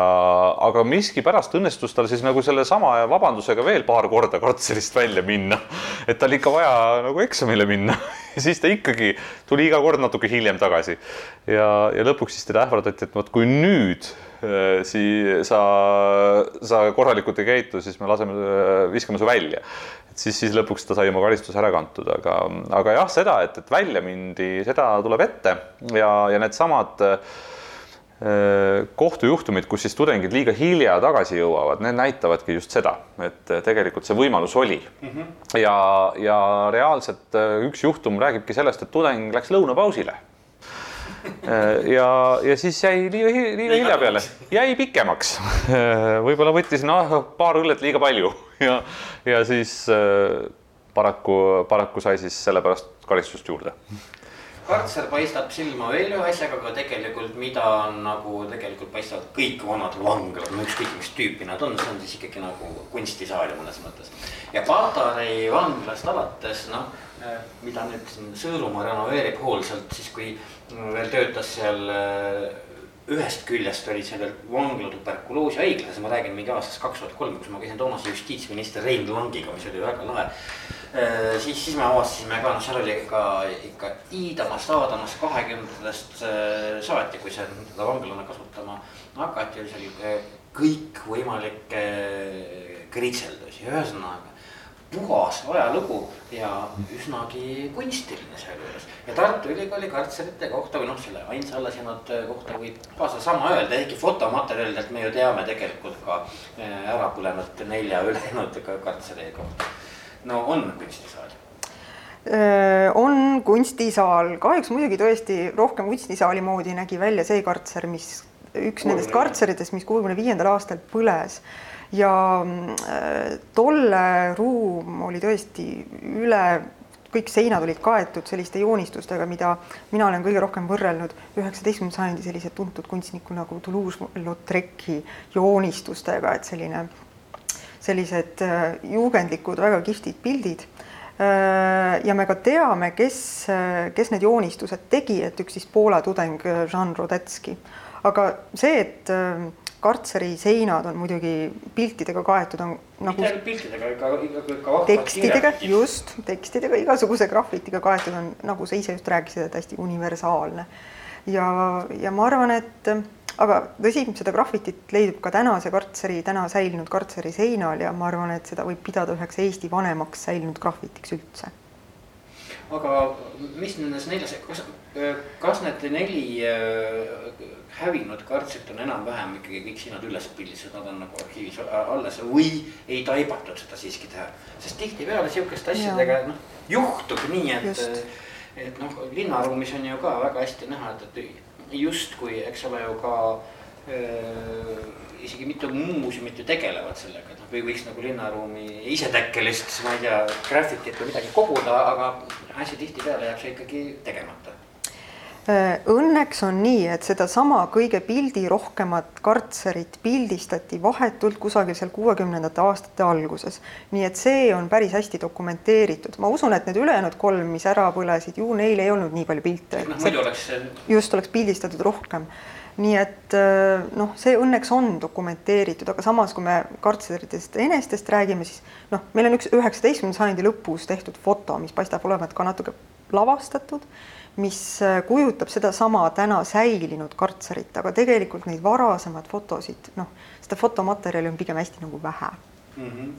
aga miskipärast õnnestus tal siis nagu sellesama vabandusega veel paar korda kartserist välja minna. et tal ikka vaja nagu eksamile minna. Ja siis ta ikkagi tuli iga kord natuke hiljem tagasi. Ja, ja lõpuks siis teda ähvardati, et vot kui nüüd sii-, sa, sa korralikult ei käitu, siis me laseme, äh, viskame su välja. et siis, siis lõpuks ta sai oma karistuse ära kantud, aga, aga jah, seda, et, et välja mindi, seda tuleb ette ja, ja needsamad äh, kohtujuhtumid, kus siis tudengid liiga hilja tagasi jõuavad, need näitavadki just seda, et tegelikult see võimalus oli mm. -hmm. ja, ja reaalselt üks juhtum räägibki sellest, et tudeng läks lõunapausile Äh, ja, ja siis jäi liiga, liiga hilja peale, jäi pikemaks. Äh, võib-olla võttis noh, paar õllet liiga palju ja, ja siis äh, paraku, paraku sai siis sellepärast karistust juurde kartser paistab silma veel ühe asjaga, aga tegelikult, mida on nagu tegelikult paistavad kõik vanad vanglad, no ükskõik mis tüüpi nad on, see on siis ikkagi nagu kunstisaal mõnes mõttes. ja Patarei vanglast alates, noh, mida nüüd siin Sõõrumaa renoveerib hoolsalt, siis kui veel töötas seal äh, ühest küljest oli sellel vangla tuberkuloosi haiglas, ma räägin mingi aastast kaks tuhat kolm, kus ma käisin toonase justiitsminister Rein Langiga, mis oli väga lahe. Äh, siis, siis me avastasime ka, noh, seal oli ka ikka iidamast, aadamast kahekümnendatest äh, saati, kui seda vanglana kasutama hakati, oli seal kõikvõimalikke kritseldusi, ühesõnaga puhas ajalugu ja üsnagi kunstiline sealjuures. ja Tartu Ülikooli kartserite kohta või noh, selle ainsa alles jäänud kohta võib ka sedasama öelda, ehkki fotomaterjalidelt me ju teame tegelikult ka äh, ära põlenud nelja ülejäänud kartseri kohta. no on kunstisaal äh, on kunstisaal, kahjuks muidugi tõesti rohkem kunstisaali moodi nägi välja see kartser, mis üks nendest kartseritest, mis kuuekümne viiendal aastal põles ja äh, tolle ruum oli tõesti üle, kõik seinad olid kaetud selliste joonistustega, mida mina olen kõige rohkem võrrelnud üheksateistkümnenda sajandi sellise tuntud kunstniku nagu Toulouse-Lautrec'i joonistustega, et selline, sellised äh, juugendlikud, väga kihvtid pildid äh, ja me ka teame, kes, kes need joonistused tegi, et üks siis Poola tudeng Jean Rodetski. aga see, et kartseri seinad on muidugi piltidega kaetud, on nagu. mitte ainult piltidega, ega, ega, ega. tekstidega, just, tekstidega, igasuguse grafitiga kaetud on, nagu sa ise just rääkisid, et hästi universaalne. ja, ja ma arvan, et aga tõsi, seda grafitit leidub ka tänase kartseri, täna säilinud kartseri seinal ja ma arvan, et seda võib pidada üheks Eesti vanemaks säilinud grafitiks üldse. aga mis nendes neljas, kas, kas need neli hävinud kartsid on enam-vähem ikkagi kõik sinna üles pildistatud, nad on nagu arhiivis alles või ei taibatud seda siiski teha. sest tihtipeale sihukeste asjadega noh, juhtub nii, et, et noh, linnaruumis on ju ka väga hästi näha, et, et justkui, eks ole ju ka äh, isegi mitu muuseumit ju tegelevad sellega, et noh, või võiks nagu linnaruumi isetekkelist, ma ei tea, graffitit või midagi koguda, aga hästi tihtipeale jääb see ikkagi tegemata õnneks on nii, et sedasama kõige pildirohkemat kartserit pildistati vahetult kusagil seal kuuekümnendate aastate alguses. nii et see on päris hästi dokumenteeritud, ma usun, et need ülejäänud kolm, mis ära põlesid, ju neil ei olnud nii palju pilte. noh, muidu oleks. just oleks pildistatud rohkem nii et noh, see õnneks on dokumenteeritud, aga samas, kui me kartseritest enestest räägime, siis noh, meil on üks üheksateistkümnenda sajandi lõpus tehtud foto, mis paistab olevat ka natuke lavastatud, mis kujutab sedasama täna säilinud kartserit, aga tegelikult neid varasemaid fotosid, noh, seda fotomaterjali on pigem hästi nagu vähe mm. -hmm.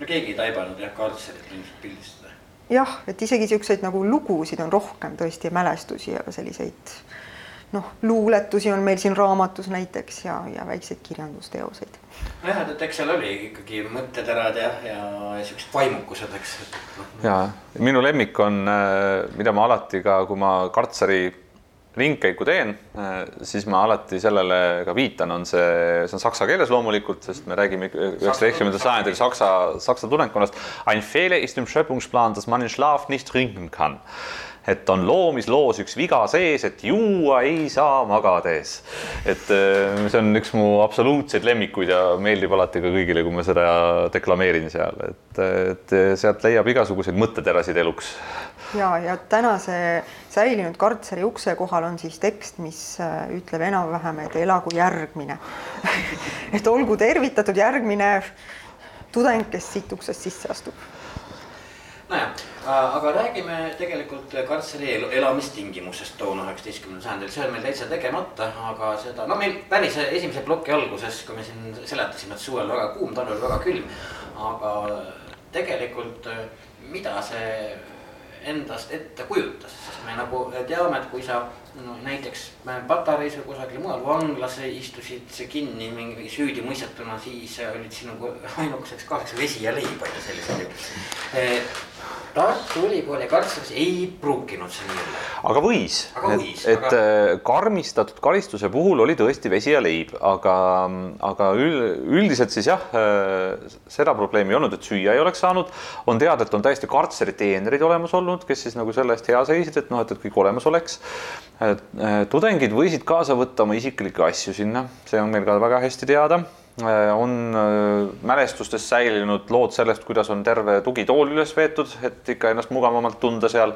no keegi ei taibanud jah kartserit ilmselt pildistada. jah, et isegi niisuguseid nagu lugusid on rohkem tõesti, mälestusi, aga selliseid noh, luuletusi on meil siin raamatus näiteks ja, ja väikseid kirjandusteoseid. Nojah, et eks seal oli ikkagi mõtteterad ja, ja siuksed vaimukused, eks. Noh. ja minu lemmik on, äh, mida ma alati ka, kui ma kartseri ringkäiku teen, äh, siis ma alati sellele ka viitan, on see, see on saksa keeles loomulikult, sest me räägime üheksateistkümnendal sajandil saksa, saksa tudengkonnast. Ein Fehler ist im Schöpfungsplan, dass man in Schlaf nicht trinken kann et on loomisloos üks viga sees, et juua ei saa magades. et äh, see on üks mu absoluutseid lemmikuid ja meeldib alati ka kõigile, kui ma seda deklameerin seal, et, et sealt leiab igasuguseid mõtteterasid eluks. ja, ja tänase säilinud kartseri ukse kohal on siis tekst, mis äh, ütleb enam-vähem, et elagu järgmine et olgu tervitatud järgmine tudeng, kes siit uksest sisse astub nojah, aga räägime tegelikult kartseri elu, elamistingimustest toona üheksateistkümnendal sajandil, see on meil täitsa tegemata, aga seda, no meil päris esimese ploki alguses, kui me siin seletasime, et suvel väga kuum, talvel väga külm. aga tegelikult, mida see endast ette kujutas, sest me nagu teame, et kui sa no näiteks Patareis või kusagil mujal vanglas istusid kinni mingi süüdimõistetuna, siis olid sinu ainukeseks kaasaks vesi ja leib on ju sellisel juhul. Tartu Ülikooli kartseris ei pruukinud see nii olla. aga võis, et, et aga... Äh, karmistatud karistuse puhul oli tõesti vesi ja leib, aga, aga üldiselt siis jah, äh, seda probleemi ei olnud, et süüa ei oleks saanud. on teada, et on täiesti kartseri teenrid olemas olnud, kes siis nagu selle eest hea seisid, et noh, et, et kõik olemas oleks. Äh, tudengid võisid kaasa võtta oma isiklikke asju sinna, see on meil ka väga hästi teada on äh, mälestustes säilinud lood sellest, kuidas on terve tugitool üles veetud, et ikka ennast mugavamalt tunda seal.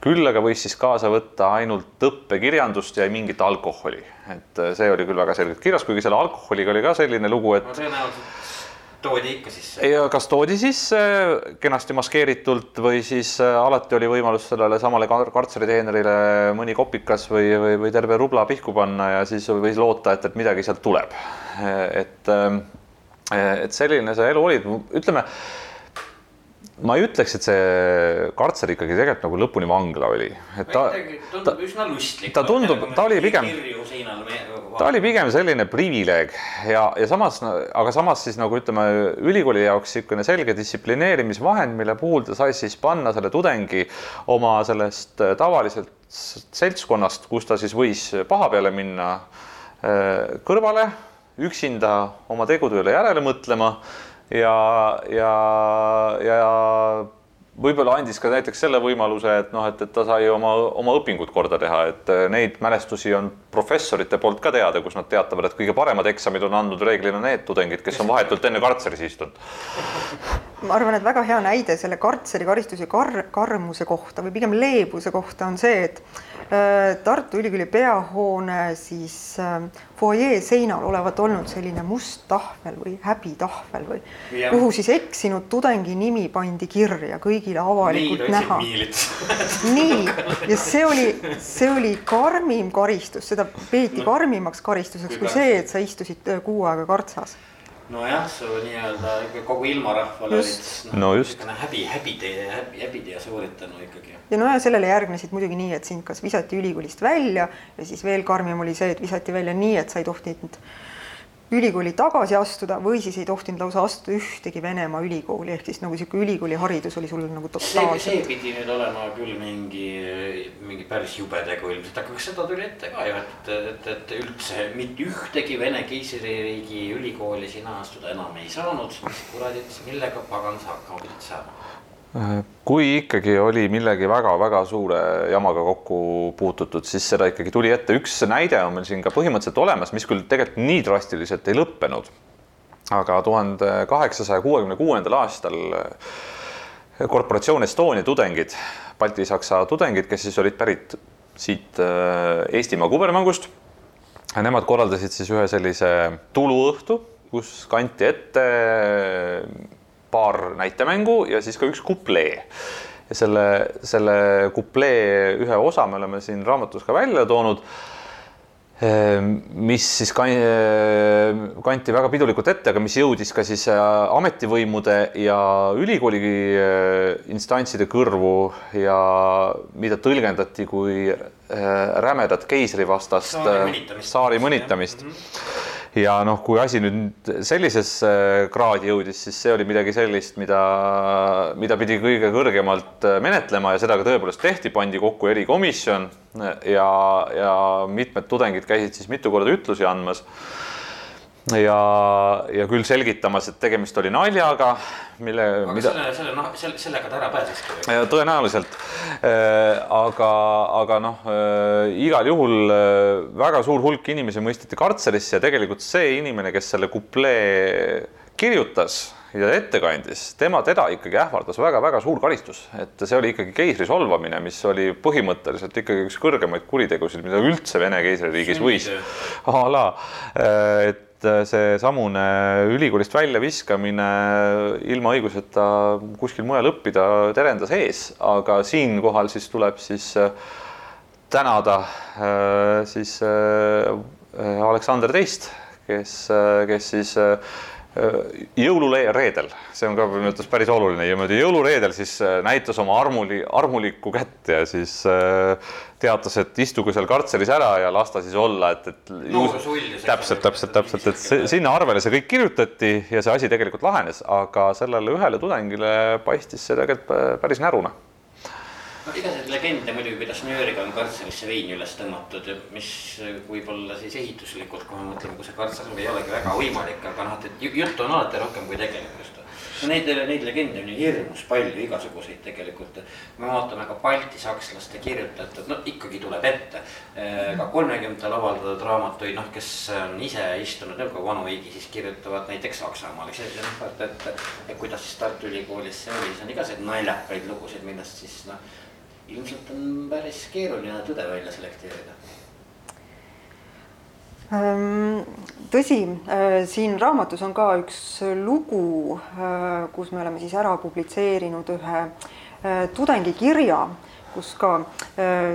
küll aga võis siis kaasa võtta ainult õppekirjandust ja mingit alkoholi, et äh, see oli küll väga selgelt kirjas, kuigi selle alkoholiga oli ka selline lugu, et no, toodi ikka sisse? ja kas toodi sisse kenasti maskeeritult või siis alati oli võimalus sellele samale kartseriteenerile mõni kopikas või, või, või terve rubla pihku panna ja siis võis loota, et, et midagi sealt tuleb et, ähm, et selline see elu oli, ütleme ma ei ütleks, et see kartser ikkagi tegelikult nagu lõpuni vangla oli, et ta. tundub üsna lustlik. ta tundub, ta oli pigem, ta oli pigem selline privileeg ja, ja samas, aga samas siis nagu ütleme, ülikooli jaoks niisugune selge distsiplineerimisvahend, mille puhul ta sai siis panna selle tudengi oma sellest äh, tavaliselt seltskonnast, kus ta siis võis paha peale minna, äh, kõrvale üksinda oma tegude üle järele mõtlema ja, ja, ja võib-olla andis ka näiteks selle võimaluse, et noh, et, et ta sai oma, oma õpingud korda teha, et neid mälestusi on professorite poolt ka teada, kus nad teatavad, et kõige paremad eksamid on andnud reeglina need tudengid, kes on vahetult enne kartseris istunud. Ma arvan, et väga hea näide selle kartseri karistuse kar-, karmuse kohta või pigem leebuse kohta on see, et Äh, Tartu Ülikooli peahoone siis äh, fuajee seinal olevat olnud selline must tahvel või häbitahvel või ja. kuhu siis eksinud tudengi nimi pandi kirja kõigile avalikult nii, näha. nii, ja see oli, see oli karmim karistus, seda peeti karmimaks karistuseks kui see, et sa istusid äh, kuu aega kartsas nojah, su nii-öelda kogu ilmarahval olid no, no häbi, häbitee, häbi, häbitee sooritanud ikkagi. ja no ja sellele järgnesid muidugi nii, et sind kas visati ülikoolist välja ja siis veel karmim oli see, et visati välja nii, et sa ei tohtinud ülikooli tagasi astuda või siis ei tohtinud lausa astuda ühtegi Venemaa ülikooli, ehk siis nagu niisugune ülikooliharidus oli sul nagu totaalselt. see pidi nüüd olema küll mingi, mingi päris jube tegu ilmselt, aga kas seda tuli ette ka ju, et, et, et üldse mitte ühtegi Vene keisririigi ülikooli sina astuda enam ei saanud. kuradit, millega pagan sa hakkama pidid saama? Kui ikkagi oli millegi väga-väga suure jamaga kokku puututud, siis seda ikkagi tuli ette. üks näide on meil siin ka põhimõtteliselt olemas, mis küll tegelikult nii drastiliselt ei lõppenud. aga tuhande kaheksasaja kuuekümne kuuendal aastal korporatsioon Estonia tudengid, Balti-Saksa tudengid, kes siis olid pärit siit äh, Eestimaa kubermangust Nemad korraldasid siis ühe sellise tuluõhtu, kus kanti ette paar näitemängu ja siis ka üks kuplee. ja selle, selle kuplee ühe osa me oleme siin raamatus ka välja toonud Ehm, mis siis kanti väga pidulikult ette, aga mis jõudis ka siis äh, ametivõimude ja ülikooli äh, instantside kõrvu ja mida tõlgendati kui äh, rämedat keisrivastast saari mõnitamist, saari mõnitamist. Ja noh, kui asi nüüd sellisesse kraadi jõudis, siis see oli midagi sellist, mida, mida pidi kõige kõrgemalt menetlema ja seda ka tõepoolest tehti, pandi kokku erikomisjon ja, ja mitmed tudengid käisid siis mitu korda ütlusi andmas ja, ja küll selgitamas, et tegemist oli naljaga, mille. aga mida... selle, selle noh, selle, sellega ta ära pääseski või? tõenäoliselt äh,. aga, aga noh äh,, igal juhul äh, väga suur hulk inimesi mõisteti kartserisse ja tegelikult see inimene, kes selle kuplee kirjutas ja ette kandis, tema, teda ikkagi ähvardas väga-väga suur karistus, et see oli ikkagi keisri solvamine, mis oli põhimõtteliselt ikkagi üks kõrgemaid kuritegusid, mida üldse Vene keisririigis võis. a la, äh, et et äh, seesamune ülikoolist väljaviskamine ilma õiguseta kuskil mujal õppida terendas ees, aga siinkohal siis tuleb siis äh, tänada äh, siis Aleksander Teist, kes, kes siis jõulureedel, see on ka minu arvates päris oluline. Ja niimoodi jõulureedel siis näitas oma armuli, armulikku kätt ja siis äh, teatas, et istuge seal kartseris ära ja las ta siis olla, et, et juhus, täpselt, täpselt, täpselt, et see, sinna arvele see kõik kirjutati ja see asi tegelikult lahenes, aga sellele ühele tudengile paistis see tegelikult päris näruna no igasuguseid legende muidugi, kuidas New Yorgiga on kartserisse veini üles tõmmatud, mis võib-olla siis ehituslikult, kui me mõtleme, kui see kartser ei olegi väga võimalik, aga noh, et juttu on alati rohkem kui tegelikust no neid, neid legende on ju hirmus palju, igasuguseid tegelikult. me vaatame ka baltisakslaste kirjutatud, no ikkagi tuleb ette. Eh, ka kolmekümnendatel avaldatud raamatuid, noh, kes on ise istunud nõukogu vanuigi, siis kirjutavad näiteks Saksamaal, eks ju, et, et, et kuidas siis Tartu Ülikoolis see oli, siis on igasuguseid naljakaid lugusid, millest siis noh, ilmselt on päris keeruline tõde välja selekteerida Ehm, tõsi, äh, siin raamatus on ka üks lugu, äh, kus me oleme siis ära publitseerinud ühe äh, tudengi kirja, kus ka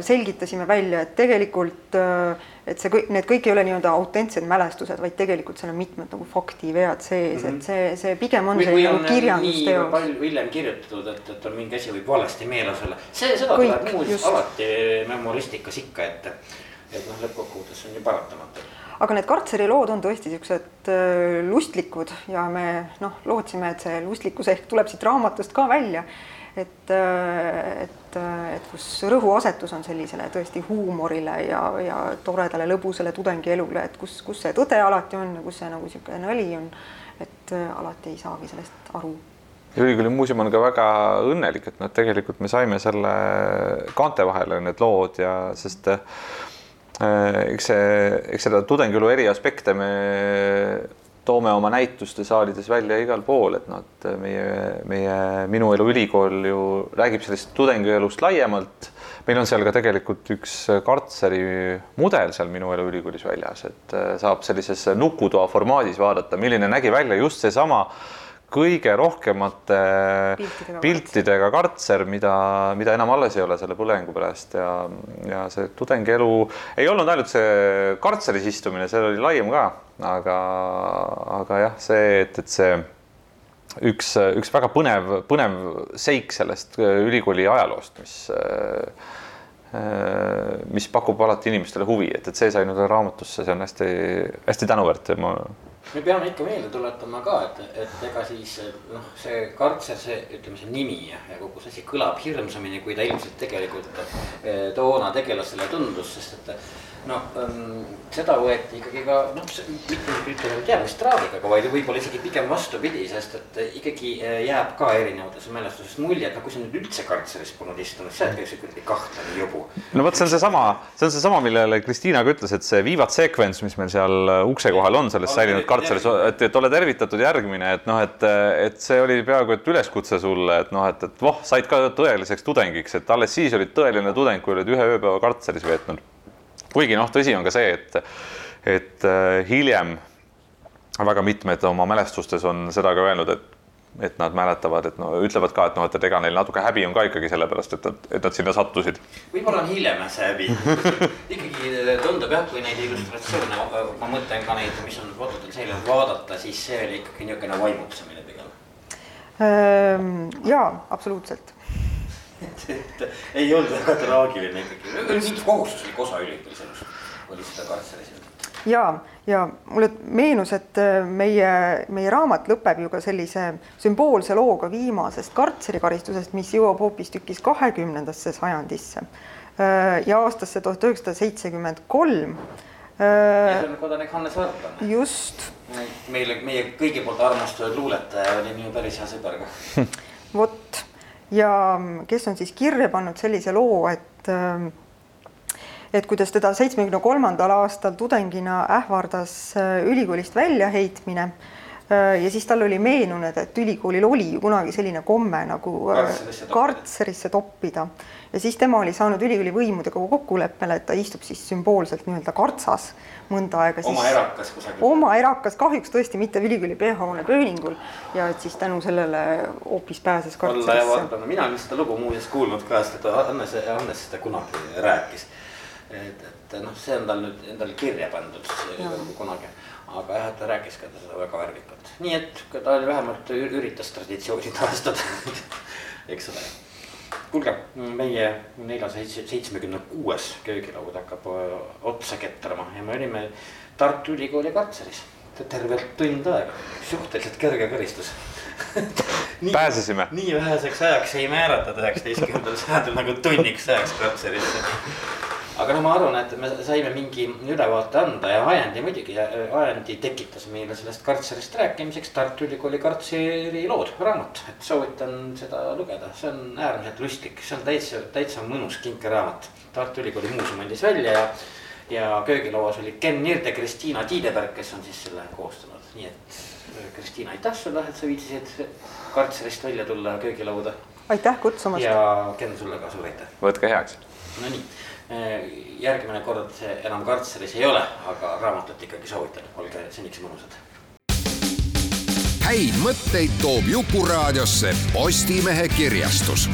selgitasime välja, et tegelikult, et see kõik, need kõik ei ole nii-öelda autentsed mälestused, vaid tegelikult seal on mitmed nagu faktivead sees mm, -hmm. et see, see pigem on või, see nagu kirjandusteos. palju hiljem kirjutatud, et, et on mingi asi võib valesti meeles olla, see, seda kõik, tuleb muuseas alati memoristikas ikka ette. et noh, lõppkokkuvõttes on ju paratamatu aga need Kartseri lood on tõesti niisugused äh, lustlikud ja me noh, lootsime, et see lustlikkus ehk tuleb siit raamatust ka välja. Et, äh, et, äh, et kus rõhuasetus on sellisele tõesti huumorile ja, ja toredale lõbusale tudengielule, et kus, kus see tõde alati on ja kus see nagu niisugune nali on. et alati ei saagi sellest aru ülikooli muuseum on ka väga õnnelik, et nad tegelikult me saime selle kaante vahele need lood ja sest äh, Äh, eks see, eks seda tudengielu eri aspekte me toome oma näituste saalides välja igal pool, et noh, et meie, meie Minu Elu Ülikool ju räägib sellest tudengielust laiemalt. meil on seal ka tegelikult üks kartseri mudel seal Minu Elu Ülikoolis väljas, et äh, saab sellises nukutoa formaadis vaadata, milline nägi välja just seesama kõige rohkemate piltidega, piltidega kartser, mida, mida enam alles ei ole selle põlengu pärast ja, ja see tudengielu ei olnud ainult see kartseris istumine, seal oli laiem ka, aga, aga jah, see, et, et see üks, üks väga põnev, põnev seik sellest ülikooli ajaloost, mis mis pakub alati inimestele huvi, et, et see sai nüüd raamatusse, see on hästi-hästi tänuväärt ja ma me peame ikka meelde tuletama ka, et, et ega siis noh, see kartser, see ütleme, see nimi ja, ja kogu see asi kõlab hirmsamini, kui ta ilmselt tegelikult eh, toona tegelasele tundus, sest et no ähm, seda võeti ikkagi ka noh, mitte ütleme teadmistraagiga, vaid võib-olla isegi pigem vastupidi, sest et ikkagi äh, jääb ka erinevates mälestustes mulje, et noh, kui sa nüüd üldse kartseris polnud istunud, sa oled kuidagi kuidagi kahtlane jobu. no vot, see on seesama, see on seesama, millele Kristiina ka ütles, et see viivat sequence, mis meil seal ukse kohal on selles säilinud kartseris, et, et ole tervitatud järgmine, et noh, et, et see oli peaaegu et üleskutse sulle, et noh, et, et voh, said ka tõeliseks tudengiks, et alles siis olid tõeline tudeng, kui olid ühe ööpäeva kartseris veetnud. Kuigi noh, tõsi on ka see, et et äh, hiljem väga mitmed oma mälestustes on seda ka öelnud, et et nad mäletavad, et no ütlevad ka, et noh, et ega neil natuke häbi on ka ikkagi sellepärast, et nad, et nad sinna sattusid. võib-olla on hiljem see häbi ikkagi tundub jah, kui neid illustratsioone, ma mõtlen ka neid, mis on fotodel seljas vaadata, siis see oli ikkagi niisugune vaimutsemine pigem. Ehm, jaa, absoluutselt et, et ei olnud väga traagiline ikkagi, mingi kohustuslik osa ülikoolis elus oli seda kartseris ja, ja mulle meenus, et äh, meie, meie raamat lõpeb ju ka sellise sümboolse looga viimasest kartserikaristusest, mis jõuab hoopistükkis kahekümnendasse sajandisse äh, ja aastasse tuhat üheksasada seitsekümmend kolm. Äh, kodanik Hannes Varblane. just. meile, meie kõigi poolt armastatud luuletaja oli minu päris hea sõber ka. vot ja kes on siis kirja pannud sellise loo, et et kuidas teda seitsmekümne kolmandal aastal tudengina ähvardas äh, ülikoolist väljaheitmine äh, ja siis tal oli meenunud, et ülikoolil oli ju kunagi selline komme nagu äh, kartserisse, kartserisse toppida ja siis tema oli saanud ülikooli võimudega kokkuleppele, et ta istub siis sümboolselt nii-öelda kartsas mõnda aega. oma erakas kusagil. oma erakas, kahjuks tõesti mitte ülikooli pH-hoone pööningul ja et siis tänu sellele hoopis pääses kartserisse. mina olen seda lugu muuseas kuulnud ka, sest Hannes, Hannes seda kunagi rääkis et, et noh, see on tal nüüd endale kirja pandud kunagi. aga jah, ta rääkis ka seda väga värvikalt, nii et ta oli vähemalt üritas traditsiooni taastada eks ole. kuulge, meie neljasaja seitsmekümne kuues köögilaud hakkab otsa ketrama ja me olime Tartu Ülikooli kartseris tervelt tund aega, suhteliselt kerge karistus. Nii, pääsesime. nii väheseks ajaks ei määratud üheksateistkümnendal sajandil nagu tunniks ajaks kartserisse aga no ma arvan, et me saime mingi ülevaate anda ja ajendi muidugi, ajendi tekitas meile sellest kartserist rääkimiseks Tartu Ülikooli kartseri lood, raamat, et soovitan seda lugeda, see on äärmiselt lustlik, see on täitsa, täitsa mõnus kinkeraamat. Tartu Ülikooli muuseum andis välja ja, ja köögilauas oli Ken Nirde, Kristiina Tiideberg, kes on siis selle koostanud, nii et Kristiina, aitäh sulle, et sa viitsisid kartserist välja tulla köögilauda. aitäh kutsumast. ja Ken sulle ka suur aitäh. võtke heaks. Nonii järgmine kord enam kartseris ei ole, aga raamatut ikkagi soovitan, olge seniks mõnusad. häid mõtteid toob Jukuraadiosse Postimehe kirjastus